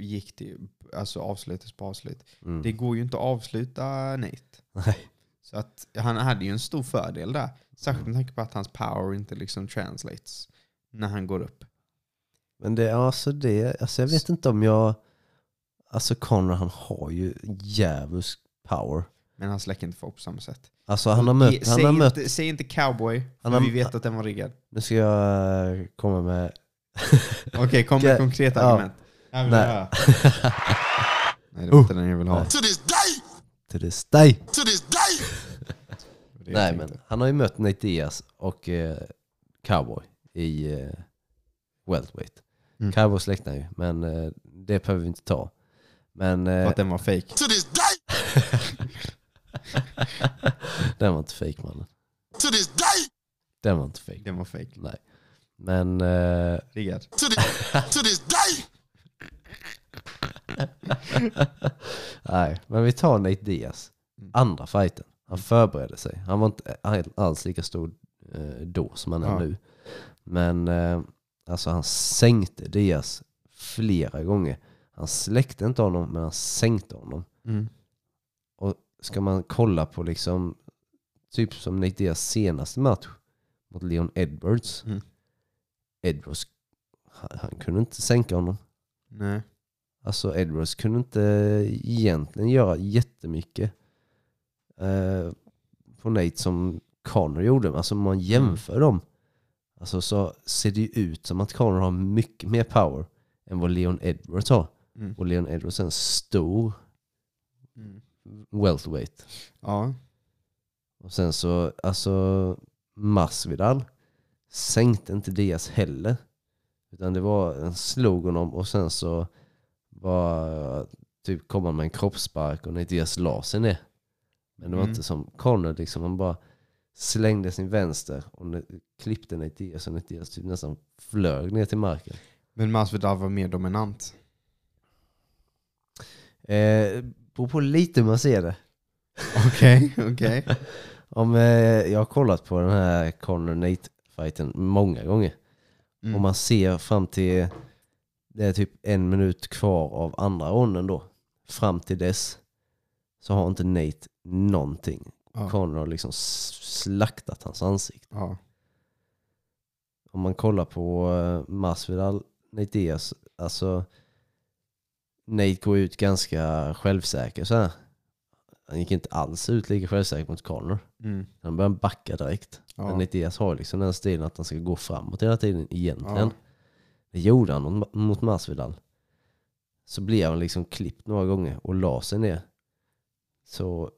gick till, alltså avslutades på avslut. Mm. Det går ju inte att avsluta Nate. Så att han hade ju en stor fördel där. Särskilt med tanke på att hans power inte liksom translates när han går upp. Men det, alltså det, alltså jag vet inte om jag, alltså Conor han har ju djävulsk power. Men han släcker inte folk på samma sätt. Alltså han har mött, han säg, har mött, inte, säg inte cowboy, för Han har- vi vet att den var riggad. nu ska jag komma med, Okej, kom med konkreta argument. Jag vill Nej. höra. Nej, det var inte den jag vill ha. To this day, till this day. to this day. Det Nej men han har ju mött Nate Diaz och eh, Cowboy i eh, welterweight. Mm. Cowboy släckte ju, men eh, det behöver vi inte ta. Men För eh, att den var fake. To this day, den var inte fake mannen. to this day, Den var inte fake. Den var fake. Nej. Men eh, to this, to this day. Nej, men vi tar Nate Diaz. Mm. Andra fighten. Han förberedde sig. Han var inte alls lika stor eh, då som han är Ja. nu. Men eh, alltså han sänkte Diaz flera gånger. Han släckte inte honom, men han sänkte honom. Mm. Och ska man kolla på liksom, typ som Nate Diaz senaste match mot Leon Edwards. Mm. Edwards, han, han kunde inte sänka honom. Nej. Alltså Edwards kunde inte egentligen göra jättemycket eh, på Nate som Connor gjorde. Alltså om man jämför dem alltså, så ser det ju ut som att Connor har mycket mer power än vad Leon Edwards har. Mm. Och Leon Edwards är en stor Mm. welterweight. Ja. Och sen så, alltså Masvidal sänkte inte Diaz heller. Utan det var, en slog honom och sen så var typ kom han med en kroppsspark och Nate Diaz la sig ner. Men det var Mm. inte som Conor liksom, han bara slängde sin vänster och klippte Nate Diaz och Diaz typ nästan flög ner till marken. Men Masvidal var mer dominant. Eh, beror på lite hur man ser det. Okej, okej. Om, eh, jag har kollat på den här Conor Nate fighten många gånger. Mm. Om man ser fram till, det är typ en minut kvar av andra ronden då. Fram till dess så har inte Nate någonting. Ja. Conor har liksom slaktat hans ansikte. Ja. Om man kollar på uh, Masvidal, Nate Diaz, alltså Nate går ut ganska självsäker så här. Han gick inte alls ut lika självsäker mot Conor. Mm. Han började backa direkt. Ja. Men Nate Diaz har liksom den stilen att han ska gå framåt hela tiden egentligen. Ja. Det gjorde han mot, mot Masvidal. Så blev han liksom klippt några gånger och la sig ner. Så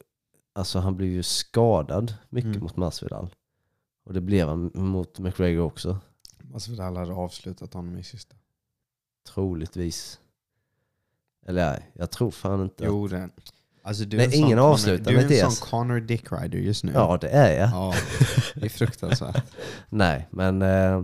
alltså han blev ju skadad mycket Mm. mot Masvidal. Och det blev han mot McGregor också. Masvidal hade avslutat honom i sista. Troligtvis. Eller nej, jag tror fan inte. Jo, det. Alltså, du Nej, är en sån ingen Conor- avslutar du är med en sån Connor Dick Rider just nu. Ja, det är jag. Ja, det är fruktansvärt. Nej, men eh,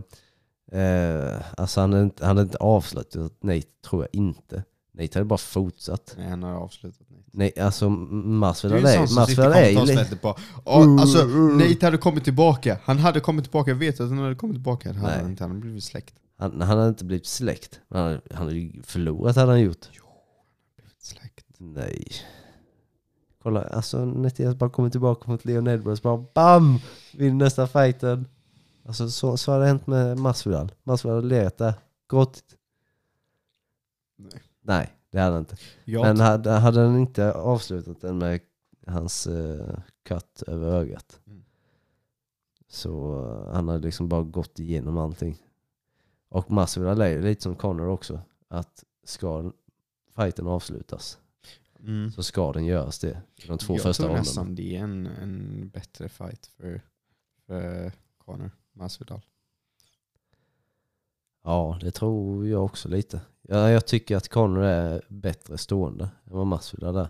eh, alltså han hade inte, han hade inte avslutat Nate, tror jag inte. Nate hade bara fortsatt. Nej, han har avslutat Nate. Nej, alltså Du Masvidal är är, en sån som sitter i ju kommentarsfältet "Ja, Alltså, Nate hade kommit tillbaka. Han hade kommit tillbaka. Jag vet att han hade kommit tillbaka. Det hade Nej. han inte. Han hade blivit släkt. han, han hade inte blivit släkt. Men han, han hade ju förlorat hade han gjort. Blivit släkt. Nej. Kolla, alltså Nate bara kommer tillbaka mot Leon Edwards, bara BAM! Vinner nästa fighten. Alltså så, så hade det hänt med Masvidal. Masvidal hade legat där, gråtit. Nej. Nej, det hade han inte. Jag, Men hade, hade han inte avslutat den med hans uh, cut över ögat. Mm. Så eh, han hade liksom bara gått igenom allting. Och Masvidal är ju lite som Conor också. Att ska fighten avslutas mm. så ska den göras det. De två jag första tror nästan det är en, en bättre fight för, för Connor Masvidal. Ja, det tror jag också lite. Ja, jag tycker att Conor är bättre stående än vad Masvidal är.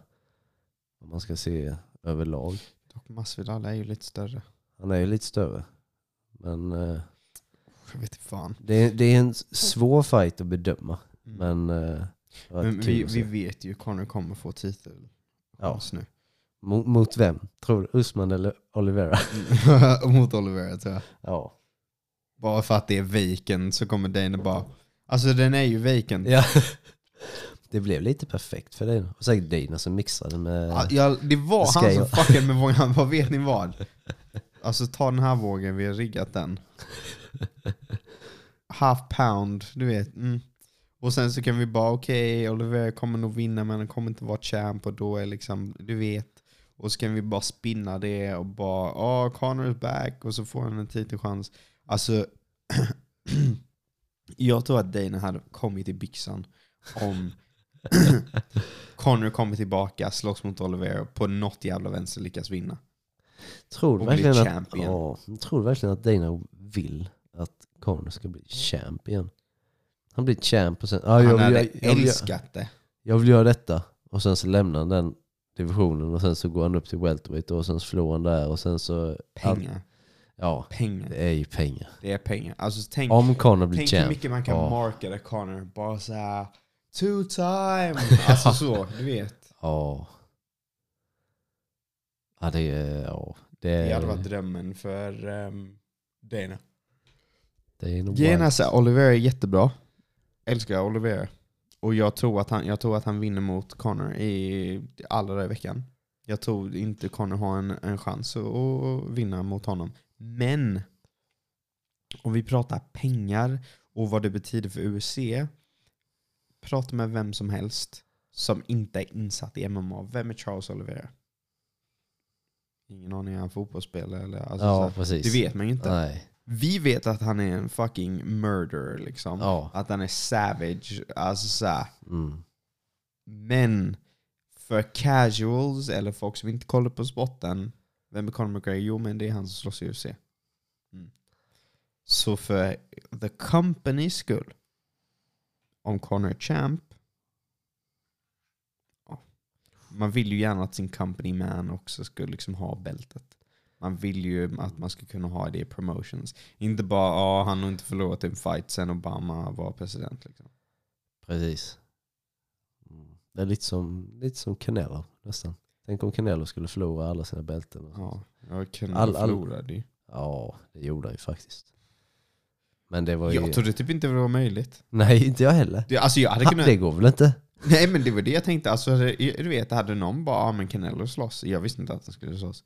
Om man ska se överlag. Dock Masvidal är ju lite större. Han är ju lite större. Men eh, Jag vet inte fan. det, det är en svår fight att bedöma. Mm. Men, eh, Men vi, att vi vet ju Connor kommer få titel. Ja. Nu. Mot, mot vem? Tror du Usman eller Olivera? Mot Oliver tror jag. Ja. Bara för att det är vacant så kommer Dana bara... Alltså den är ju vacant. ja. Det blev lite perfekt för dig. Och säkert Dina som mixade med... Ja, det var Ska han som fuckade med vågen. Bara, vet ni vad? Alltså ta den här vågen, vi har riggat den. Half pound, du vet. Mm. Och sen så kan vi bara, okej, Oliver kommer nog vinna men han kommer inte vara champ och då är liksom, du vet. Och så kan vi bara spinna det och bara, oh, Connor is back och så får han en titelchans. Alltså, jag tror att Dana hade kommit i byxan om Connor kommer tillbaka, slåss mot Oliver på något jävla vänster lyckas vinna. tror, du och verkligen att, ja, tror du verkligen att Dana vill att Conor ska bli champ igen? Han blir champ och sen... Han jag, hade vill, jag, jag, älskat det. jag vill göra detta. Och sen så lämnar han den divisionen och sen så går han upp till welterweight och sen så förlorar han där och sen så... Pengar. Ja, Pengar. det är ju pengar. Det är pengar. Alltså tänk, Om Conor blir tänk hur champ. mycket man kan ja. marketa Connor. Bara såhär, two time. Alltså så, du vet. Ja. Ja, det är... Ja, det, Det hade är, varit drömmen för um, Dana. wild. såhär, Oliver är jättebra. Älskar Oliver. Och jag tror, att han, jag tror att han vinner mot Connor i alla dagar i veckan. Jag tror inte Connor har en, en chans att, vinna mot honom. Men om vi pratar pengar och vad det betyder för UFC. Prata med vem som helst som inte är insatt i MMA. Vem är Charles Oliveira? Ingen aning, är han fotbollsspelare? Eller, alltså, så Ja, här, precis. det vet man ju inte. Nej. Vi vet att han är en fucking murderer liksom. Ja. Att han är savage. Alltså så. Mm. Men för casuals eller folk som inte kollar på sporten, vem är Conor McGregor? Jo men det är han som slåss i UFC. Mm. Så för the company skull, om Conor är champ, man vill ju gärna att sin company man också ska liksom ha bältet. Man vill ju att man ska kunna ha det i promotions. Inte bara ja han har inte förlorat en fight sen Obama var president. Liksom. Precis. Det är lite som, lite som Canelo nästan. Tänk om Canelo skulle förlora alla sina bälten. Ja, jag kunde All- all- förlorade ju. Ja, det gjorde han ju faktiskt. Men det var ju... Jag trodde typ inte det var möjligt. Nej, inte jag heller. Det, alltså jag hade Ha, kunnat... det går väl inte? Nej men det var det jag tänkte. Alltså, du vet, hade någon bara ah, men Canelo slåss. Jag visste inte att han skulle slåss.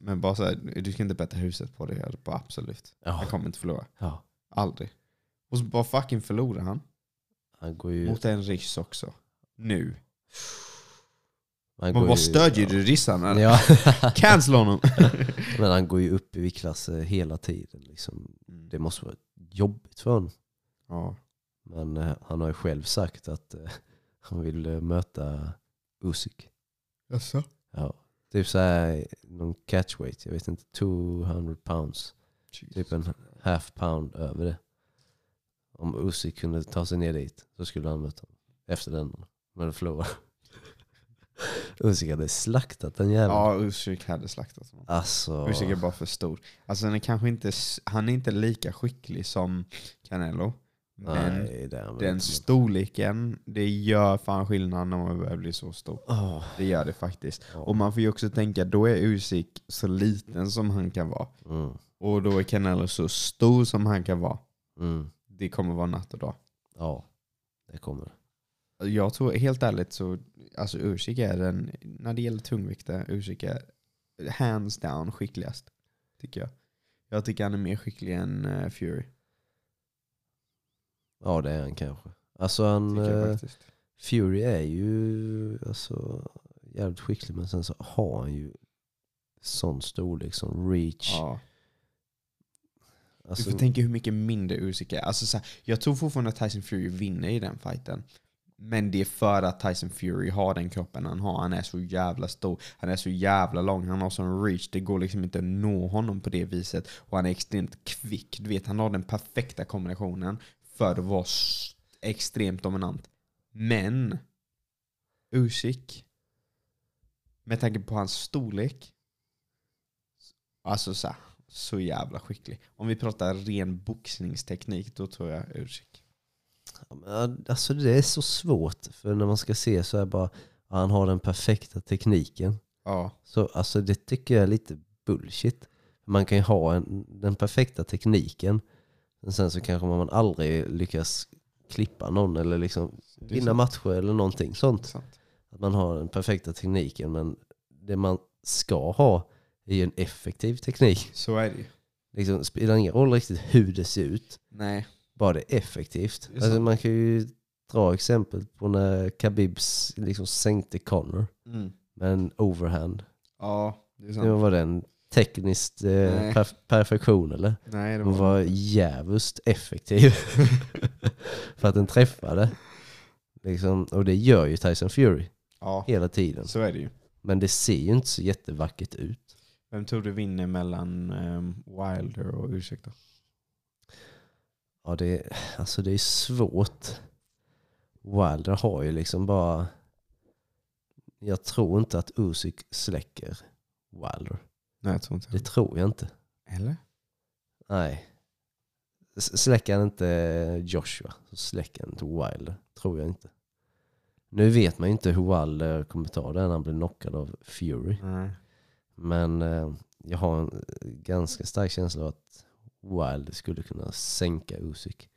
Men bara såhär, du ska inte betta huset på det. Jag bara absolut. Ja. Han kommer inte förlora. ja. Aldrig. Och så bara fucking förlorar han. Han går ju... Mot en riss också. Nu. Han Men går vad ju- stödjer du rissan? eller? Ja. Cancel honom! Men han går ju upp i viktklass eh, hela tiden. Liksom. Det måste vara jobbigt för honom. ja. Men eh, han har ju själv sagt att eh, han vill eh, möta Usyk. Jaså? Ja. Typ såhär, någon catchweight, jag vet inte, 200 pounds. Typ en half pound över det. Om Usyk kunde ta sig ner dit så skulle han möta honom. Efter den. Men förlora. Usyk hade slaktat den jäveln. Ja, Usyk hade slaktat honom. Alltså. Usyk är bara för stor. Alltså han är kanske inte, han är inte lika skicklig som Canelo. Men Nej, den storleken, det gör fan skillnad när man börjar bli så stor. Åh, Det gör det faktiskt. ja. Och man får ju också tänka, då är Usyk så liten som han kan vara. Mm, Och då är Canelo så stor som han kan vara. mm. Det kommer vara natt och dag. Ja, det kommer. Jag tror helt ärligt så, alltså Usyk är den, när det gäller tungvikter, Usyk är hands down skickligast. Tycker jag. Jag tycker han är mer skicklig än eh, Fury. Ja, det är han kanske. Alltså han, eh. Fury är ju alltså, jävligt skicklig men sen så har han ju sån storlek som reach. Ja. Alltså, Du får tänka hur mycket mindre Usyk är. Alltså, så här, jag tror fortfarande att Tyson Fury vinner i den fighten. Men det är för att Tyson Fury har den kroppen han har. Han är så jävla stor. Han är så jävla lång. Han har sån reach. Det går liksom inte att nå honom på det viset. Och han är extremt kvick. Du vet, han har den perfekta kombinationen för att vara extremt dominant. Men Usyk, med tanke på hans storlek, alltså så, här, så jävla skicklig. Om vi pratar ren boxningsteknik, då tror jag Usyk. Ja, Alltså det är så svårt för när man ska se så är bara han har den perfekta tekniken. Ja. Så alltså det tycker jag är lite bullshit. Man kan ju ha en, den perfekta tekniken men sen så kanske man aldrig lyckas klippa någon eller liksom Det vinna sant. matcher eller någonting sånt. Att man har den perfekta tekniken men det man ska ha är ju en effektiv teknik. Så är det ju. Liksom, det spelar ingen roll riktigt hur det ser ut, Nej. bara det är effektivt. Det är alltså, man kan ju dra exempel på när Khabibs liksom sänkte Connor Mm. med en overhand. Ja, det är Det sant. var den tekniskt eh, perf- perfektion eller? Nej, det Den var... var jävligt effektiv. För att den träffade. Liksom, och det gör ju Tyson Fury Ja, hela tiden. så är det ju. Men det ser ju inte så jättevackert ut. Vem tror du vinner mellan ehm, Wilder och då? Ja, det, alltså det är svårt. Wilder har ju liksom bara... Jag tror inte att Usyk släcker Wilder. Nej, jag tror inte Det tror jag inte. Eller? Nej. Släcker han inte Joshua så släcker han inte Wilder. Tror jag inte. Nu vet man ju inte hur Wilder kommer ta det när han blir knockad av Fury. Nej. Men eh, jag har en ganska stark känsla av att Wilder skulle kunna sänka Usyk.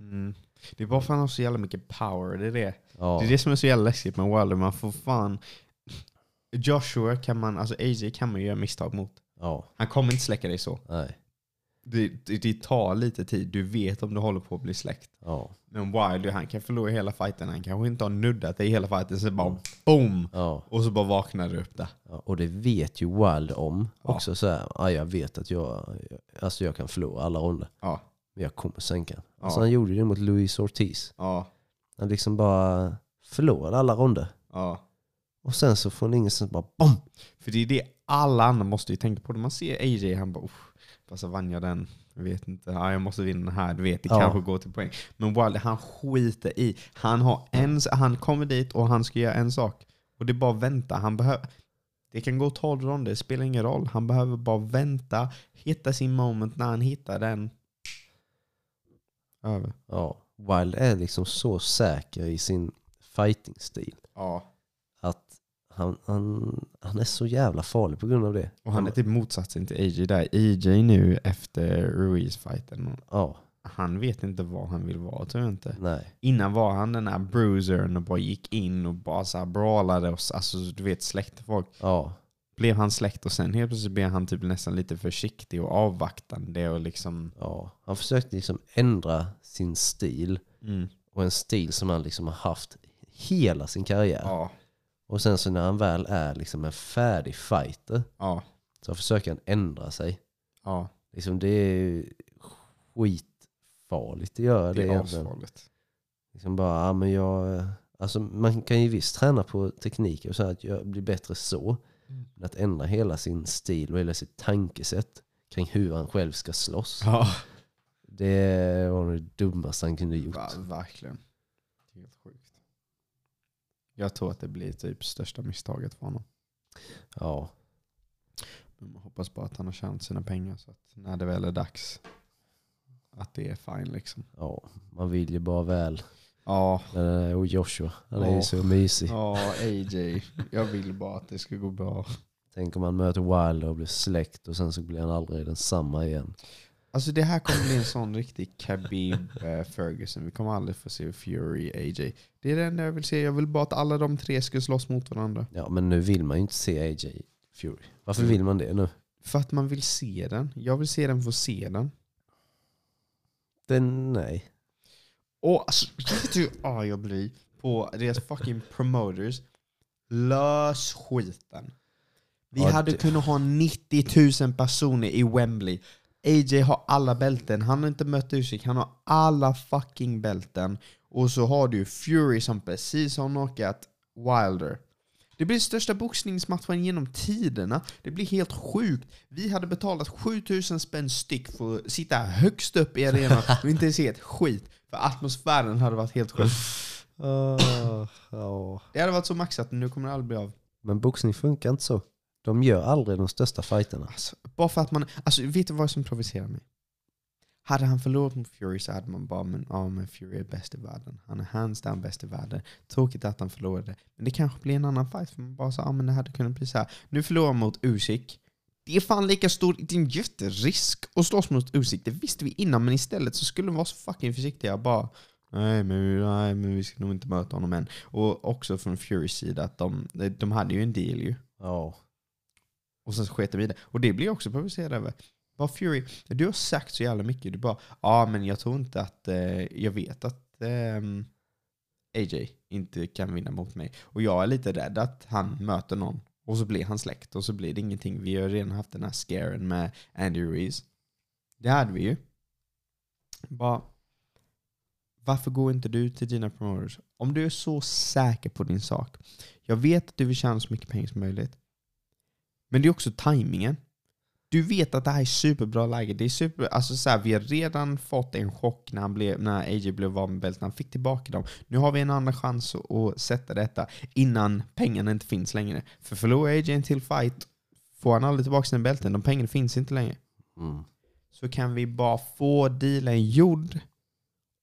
Mm. Det är bara för att han har så jävla mycket power, det är det. Ja, Det är det som är så jävla läskigt med Wilder, man får fan... Joshua kan man, alltså AJ kan man ju göra misstag mot. ja, Han kommer inte släcka dig så. nej, Det, det, det tar lite tid, du vet om du håller på att bli släckt. ja, Men Wilder, han kan förlora hela fighten, han kanske inte har nuddat dig hela fighten, så bara boom! ja. Och så bara vaknar du upp där. Ja, och det vet ju Wilder om också. Så här, ja, jag vet att jag, alltså jag kan förlora alla ronder. Ja. Men jag kommer sänka. Ja. Alltså han gjorde det mot Luis Ortiz. Han liksom bara förlorade alla ronder. Ja. Och sen så får han ingen som bara BOM! För det är det alla andra måste ju tänka på. När man ser AJ, han bara "Uff, fast så vann jag den. Jag vet inte, ja, jag måste vinna den här. Du vet, det Ja. kanske går till poäng. Men Wilder, han skiter i. Han, har en, han kommer dit och han ska göra en sak. Och det är bara att vänta. Han behöver, det kan gå 12 ronder, det spelar ingen roll. Han behöver bara vänta, hitta sin moment. När han hittar den, över. Ja, Wilder är liksom så säker i sin fighting-stil. Ja. Han, han, han är så jävla farlig på grund av det. Och han är typ motsatsen till AJ där. AJ nu efter Ruiz-fighten, Ja, han vet inte vad han vill vara tror jag inte. nej. Innan var han den här bruisern och bara gick in och bara så här brawlade och alltså, du vet släckte folk. Ja, Blev han släkt och sen helt plötsligt blev han typ nästan lite försiktig och avvaktande och liksom... ja. Han försökte liksom ändra sin stil. Mm. Och en stil som han liksom har haft hela sin karriär. Ja. Och sen så när han väl är liksom en färdig fighter Ja. så försöker han ändra sig. Ja. Liksom det är skitfarligt att göra det, Det är asfarligt. Liksom bara, ja, men jag, alltså man kan ju visst träna på tekniker och så att jag blir bättre så. Mm. Men att ändra hela sin stil och hela sitt tankesätt kring hur han själv ska slåss. Ja. Det var det dummaste han kunde gjort. Va, verkligen. Helt sjukt. Jag tror att det blir typ största misstaget för honom. Ja, Men man hoppas bara att han har tjänat sina pengar så att när det väl är dags att det är fine liksom. ja, man vill ju bara väl. Ja, Eh, Och Joshua, han är ju Ja. så mysig. ja AJ. Jag vill bara att det ska gå bra. Tänk om han möter Wilder och blir släkt och sen så blir han aldrig densamma igen. Alltså det här kommer bli en sån riktig Khabib eh, Ferguson. Vi kommer aldrig få se Fury AJ. Det är det enda jag vill se. Jag vill bara att alla de tre ska slåss mot varandra. Ja, men nu vill man ju inte se AJ Fury. Varför vill man det nu? För att man vill se den. Jag vill se den för att se den. Den, nej. Och alltså, vet du hur arg jag blir på deras fucking promoters? Lös skiten. Vi Ja, hade det- kunnat ha 90 000 personer i Wembley. AJ har alla bälten, han har inte mött Usyk, han har alla fucking bälten. Och så har du Fury som precis har knockat Wilder. Det blir största boxningsmatchen genom tiderna. Det blir helt sjukt. Vi hade betalat 7000 spänn styck för att sitta högst upp i arenan och inte se ett skit. För atmosfären hade varit helt sjuk. ja. Det hade varit så maxat, men nu kommer det aldrig bli av. Men boxning funkar inte så. De gör aldrig de största fighterna. Alltså, bara för att man... Alltså, vet du vad som provocerar mig? Hade han förlorat mot Fury så hade man bara, men, ja, men Fury är bäst i världen. Han är hands down bäst i världen. Tråkigt att han förlorade. Men det kanske blir en annan fight. För man bara så, ja, men det hade kunnat bli så här. Nu förlorar han mot Usyk. Det är fan lika stor, det är en jätterisk att slåss mot Usyk. Det visste vi innan, men istället så skulle de vara så fucking försiktiga. Bara, nej men, nej, men vi ska nog inte möta honom än. Och också från Furys sida, att de, de hade ju en deal ju. Ja. Och sen sket de i det. Och det blir jag också provocerad över. Bara Fury, du har sagt så jävla mycket. Du bara, ja ah, men jag tror inte att, eh, jag vet att eh, AJ inte kan vinna mot mig. Och jag är lite rädd att han möter någon och så blir han släkt och så blir det ingenting. Vi har redan haft den här scaren med Andy Ruiz. Det hade vi ju. Bara, varför går inte du till dina promoters? Om du är så säker på din sak. Jag vet att du vill tjäna så mycket pengar som möjligt. Men det är också tajmingen. Du vet att det här är superbra läge. Det är super, alltså så här, vi har redan fått en chock när, han blev, när AJ blev av med bältet. Han fick tillbaka dem. Nu har vi en andra chans att, sätta detta innan pengarna inte finns längre. För förlorar AJ en till fight får han aldrig tillbaka sina bälten. De pengarna finns inte längre. Mm. Så kan vi bara få dealen gjord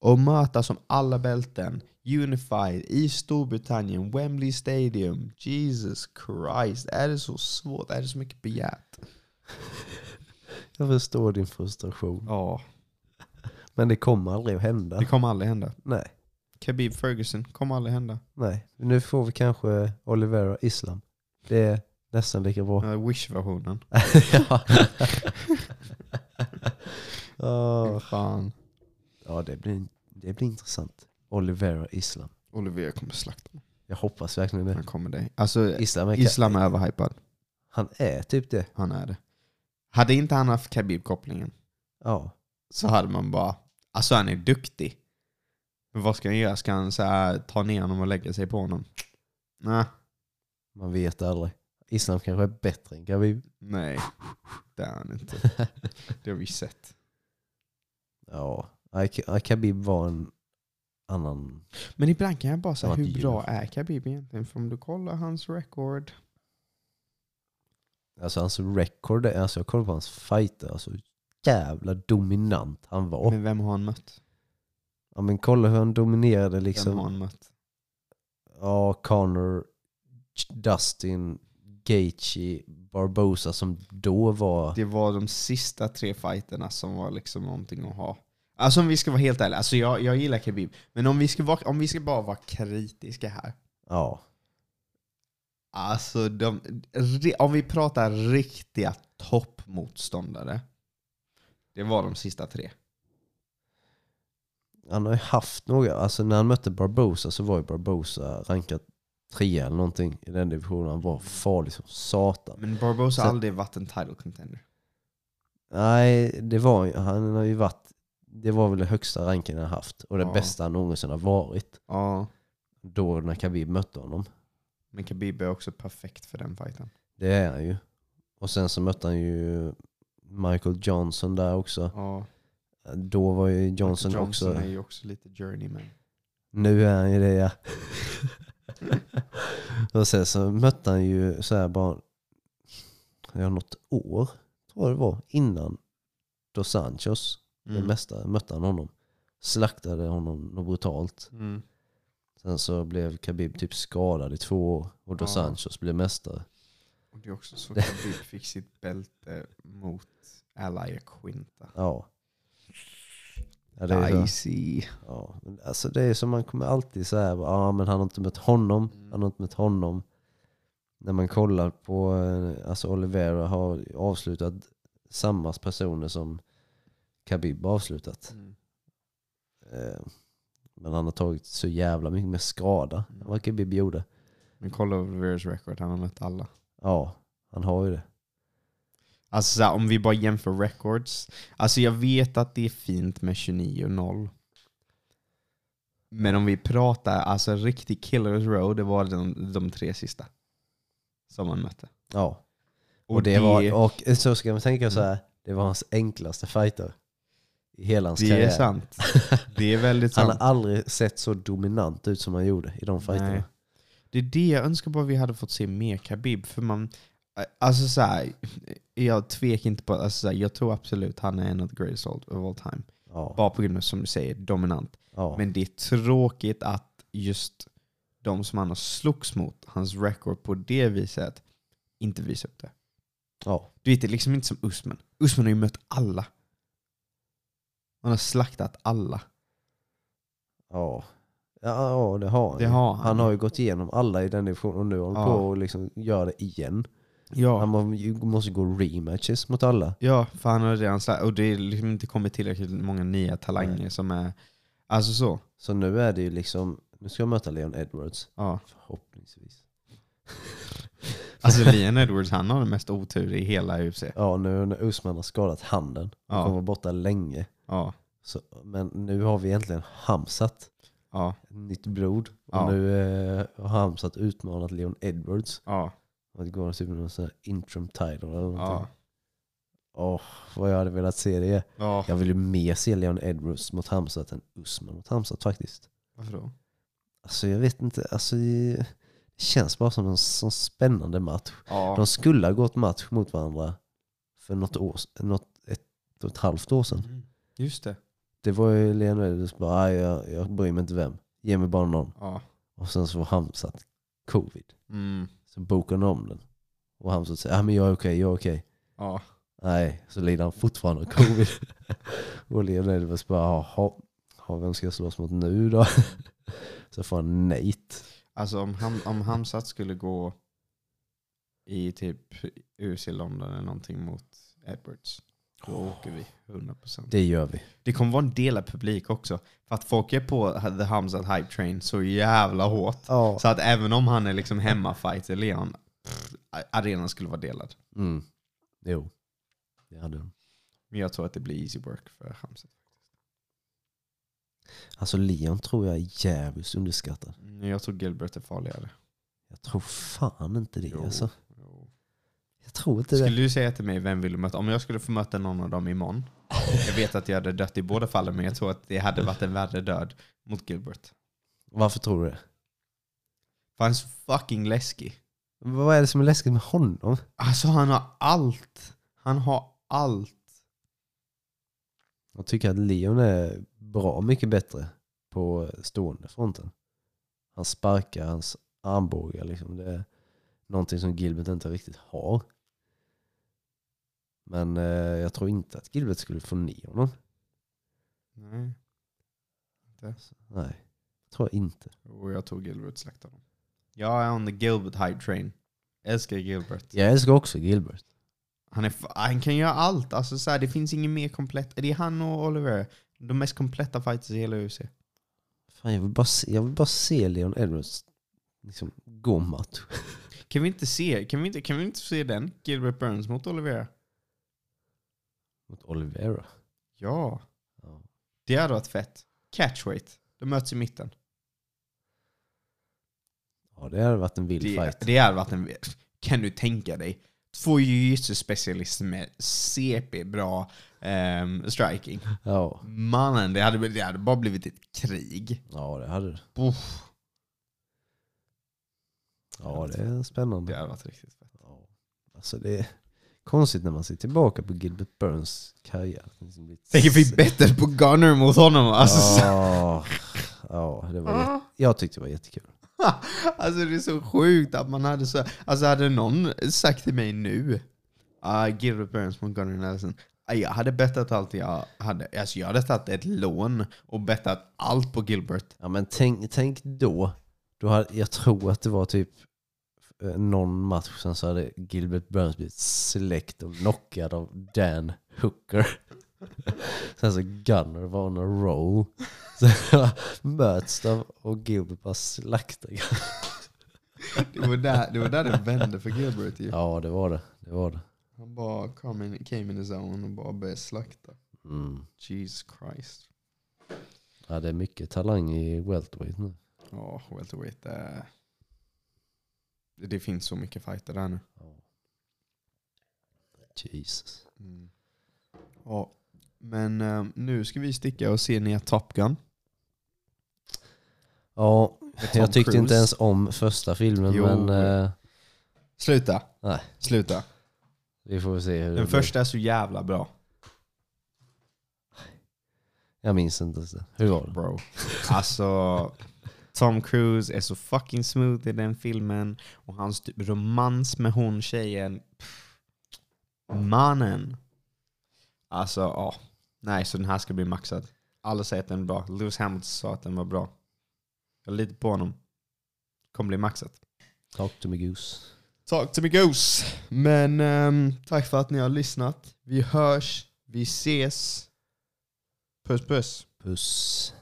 och mötas som alla bälten Unified i Storbritannien, Wembley Stadium. Jesus Christ, är det så svårt? Är det så mycket begärt? Jag förstår din frustration. Ja. Men det kommer aldrig att hända. Det kommer aldrig hända. Nej, Khabib Ferguson kommer aldrig hända. nej. Nu får vi kanske Olivera Islam. Det är nästan lika bra. Uh, Wish-versionen. ja. Åh. Fan. Ja, det blir, det blir intressant. Olivera Islam. Olivier kommer slakta honom. Jag hoppas verkligen det. Han kommer det. Alltså, Islam är, Islam är överhypad. Han är typ det. Han är det. Hade inte han haft Khabib-kopplingen Ja. så hade man bara, alltså han är duktig. Men vad ska han göra? Ska han så här, ta ner honom och lägga sig på honom? Nej. Man vet aldrig. Islam kanske är bättre än Khabib. Nej, det är han inte. Det har vi sett. Ja. Khabib var en annan... Men ibland kan jag bara säga, hur inte bra är Khabib egentligen? För om du kollar hans record. Alltså hans record, alltså jag kollar på hans fighter, alltså jävla dominant han var. Men vem har han mött? Ja men kolla hur han dominerade Vem har liksom. han mött? Ja, Connor, Dustin, Gaethje, Barbosa som då var... Det var de sista tre fighterna som var liksom någonting att ha. Alltså om vi ska vara helt ärliga, alltså jag, jag gillar Khabib. Men om vi, ska vara, om vi ska bara vara kritiska här. Ja. Alltså de, om vi pratar riktiga toppmotståndare. Det var de sista tre. Han har ju haft några, alltså när han mötte Barbosa så var ju Barbosa rankad trea eller någonting i den divisionen. Han var farlig som satan. Men Barbosa har aldrig varit en title contender. Nej, det var han har ju varit, det var väl det högsta ranken han haft och det Ja. bästa han någonsin har varit. Ja, Då när Khabib mötte honom. men Khabib är också perfekt för den fighten. Det är han ju. Och sen så mötte han ju Michael Johnson där också. Ja, Då var ju Johnson, Michael också... Johnson är ju också lite journeyman. Nu är han ju det ja. och sen så mötte han ju så här bara... Ja, något år tror jag det var. Innan Dos Sanchos. Mm. mesta mötte han honom. Slaktade honom brutalt. Mm. Sen så blev Khabib typ skadad i två år. Och Dos Ja. Sanchos blev mästare. Och det är också så Khabib fick sitt bälte mot Alaya Quinta. Ja. ja det är. Dicey. Ja, alltså det är som man kommer alltid säga, ja ah, men han har inte mött honom, Mm. han har inte mött honom. När man kollar på, eh, alltså Olivera har avslutat samma personer som Khabib avslutat. Mm. Eh, Men han har tagit så jävla mycket mer skada än vad Khabib gjorde. Men kolla Oliveras record, han har mött alla. Ja, han har ju det. Alltså om vi bara jämför records. Alltså jag vet att det är fint med 29 och 0. Men om vi pratar alltså riktig killers row, det var de, de tre sista. Som han mötte. Ja. Och, det, var, och så ska man tänka så Mm. här, det var hans enklaste fighter hela hans det karriär. är sant. Det är väldigt Han sant. har aldrig sett så dominant ut som han gjorde i de fighterna. Nej. Det är det jag önskar bara vi hade fått se mer Khabib. För man, alltså så här, jag tvekar inte på, alltså så här, jag tror absolut han är en av the greatest of all time. Ja. Bara på grund av, som du säger, dominant. Ja. Men det är tråkigt att just de som han har slogs mot, hans record på det viset, inte visar upp det. ja. Du vet, det är liksom inte som Usman. Usman har ju mött alla. Han har slaktat alla. Ja. Ja, det har han. Det har han. han har ju gått igenom alla i den divisionen och nu håller han Ja. på och liksom gör det igen. Ja, Han måste gå rematches mot alla. ja för han har redan slaktat. Och det är liksom inte kommit tillräckligt många nya talanger Nej. som är... Alltså så. Så nu är det ju liksom, nu ska jag möta Leon Edwards. Ja. Förhoppningsvis. Alltså Leon Edwards, han har den mest otur i hela UFC. Ja, nu när Usman har skadat handen. Han Ja. kommer vara borta länge. Ja. Så, men nu har vi äntligen Hamsat. Ja. Ett nytt blod. Och Ja. nu eh, har Hamsat utmanat Leon Edwards. Ja. Och det går typ någon sån här interim title eller Ja. någonting. Åh, vad jag hade velat se det. ja. Jag vill ju mer se Leon Edwards mot Hamzat än Usman mot Hamzat faktiskt. Varför då? Alltså jag vet inte, alltså det känns bara som en sån spännande match. Ja. De skulle ha gått match mot varandra för något år, något, ett och ett halvt år sedan. Mm. Just det. Det var ju Leon Edwards bara, "Aj, jag, jag bryr mig inte vem. Ge mig bara någon. Ja. Och sen så var Hamzat covid. Mm. Så bokade de om den. Och Hamzat säger, ja men jag är okej, jag är okej. Ja. Nej, så lider han fortfarande av covid. och Leon Edwards bara, jaha, ja, vem ska jag slåss mot nu då? så får han Nate. Alltså om, Ham, om Hamzat skulle gå i typ UFC London eller någonting mot Edwards, då åker vi 100%. Det gör vi. Det kommer vara en delad publik också. För att folk är på The Hamzat Hype Train så jävla hårt. Ja. Så att även om han är liksom hemmafighter, Leon, pff, arenan skulle vara delad. Mm. Jo, det hade de. Men jag tror att det blir easy work för Hamzat. Alltså Leon tror jag är jävligt underskattad. Jag tror Gilbert är farligare. Jag tror fan inte det Jo. alltså. Jag tror inte det. Skulle du säga till mig vem vill du möta? Om jag skulle få möta någon av dem imorgon. Jag vet att jag hade dött i båda fallen men jag tror att det hade varit en värre död mot Gilbert. Varför tror du det? För han är fucking läskig. Vad är det som är läskigt med honom? Alltså han har allt. Han har allt. Jag tycker att Leon är bra mycket bättre på stående fronten. Han sparkar, hans armbågar liksom. Det någonting som Gilbert inte riktigt har. Men eh, jag tror inte att Gilbert skulle få ner honom. Nej. Nej, tror jag inte. Och jag tog Gilbert slakta honom. Jag är on the Gilbert hype train. Älskar Gilbert. Jag älskar också Gilbert. Han, är, han kan göra allt. Alltså, så här, det finns ingen mer komplett. Det är han och Oliver. De mest kompletta fighters i hela UFC. Fan, jag, vill bara se, jag vill bara se Leon Edwards liksom, gå match. Kan vi inte se, kan vi inte, kan vi inte se den? Gilbert Burns mot Oliveira. Mot Oliveira. Ja. Ja. Det hade varit fett. Catchweight. De möts i mitten. ja, det hade varit en vild Det, fight. det hade varit en... Kan du tänka dig? Två jiu-jitsu-specialister med CP-bra ehm, striking. Ja. Mannen, det hade, det hade bara blivit ett krig. ja, det hade det. Ja, det är spännande. det hade varit riktigt fett. Ja. Alltså det är konstigt när man ser tillbaka på Gilbert Burns karriär. Blivit- Tänker vi bättre på Gunner mot honom? Alltså, så- Ja, ja det var jag tyckte det var jättekul. alltså det är så sjukt att man hade så... Alltså hade någon sagt till mig nu, uh, Gilbert Burns mot Gunnar Nelson, ah, jag hade bettat allt jag hade. Alltså jag hade tagit ett lån och bettat allt på Gilbert. Ja, men tänk, tänk då, då hade, jag tror att det var typ någon match sen så hade Gilbert Burns blivit släckt och knockad av Dan Hooker. Sen så Gunner var on a roll. Så möts de och Gilbert bara slaktar. Det var där det, var där det vände för Gilbert ju. Ja det var det. det, var det. Han bara kom in, came in the zone och bara började slakta. Mm. Jesus Christ. Ja, det är mycket talang i welterweight nu. Ja, welterweight. Uh, det finns så mycket fighter där nu. Jesus. Mm. Ja, men eh, nu ska vi sticka och se ner Top Gun. Ja, jag tyckte Cruise. inte ens om första filmen Jo. men eh, Sluta. Nej. Sluta. vi får se hur det Den blir. första är så jävla bra. Jag minns inte. Hur var det? Bro. Alltså, Tom Cruise är så fucking smooth i den filmen. Och hans typ romans med hon tjejen. Pff, mannen. Alltså, ja. Nej, så den här ska bli maxad. Alla säger att den är bra. Lewis Hamilton sa att den var bra. Jag litar på honom. Kommer bli maxat. Talk to me goose. Talk to me goose. Men ehm, tack för att ni har lyssnat. Vi hörs. Vi ses. Puss puss. Puss.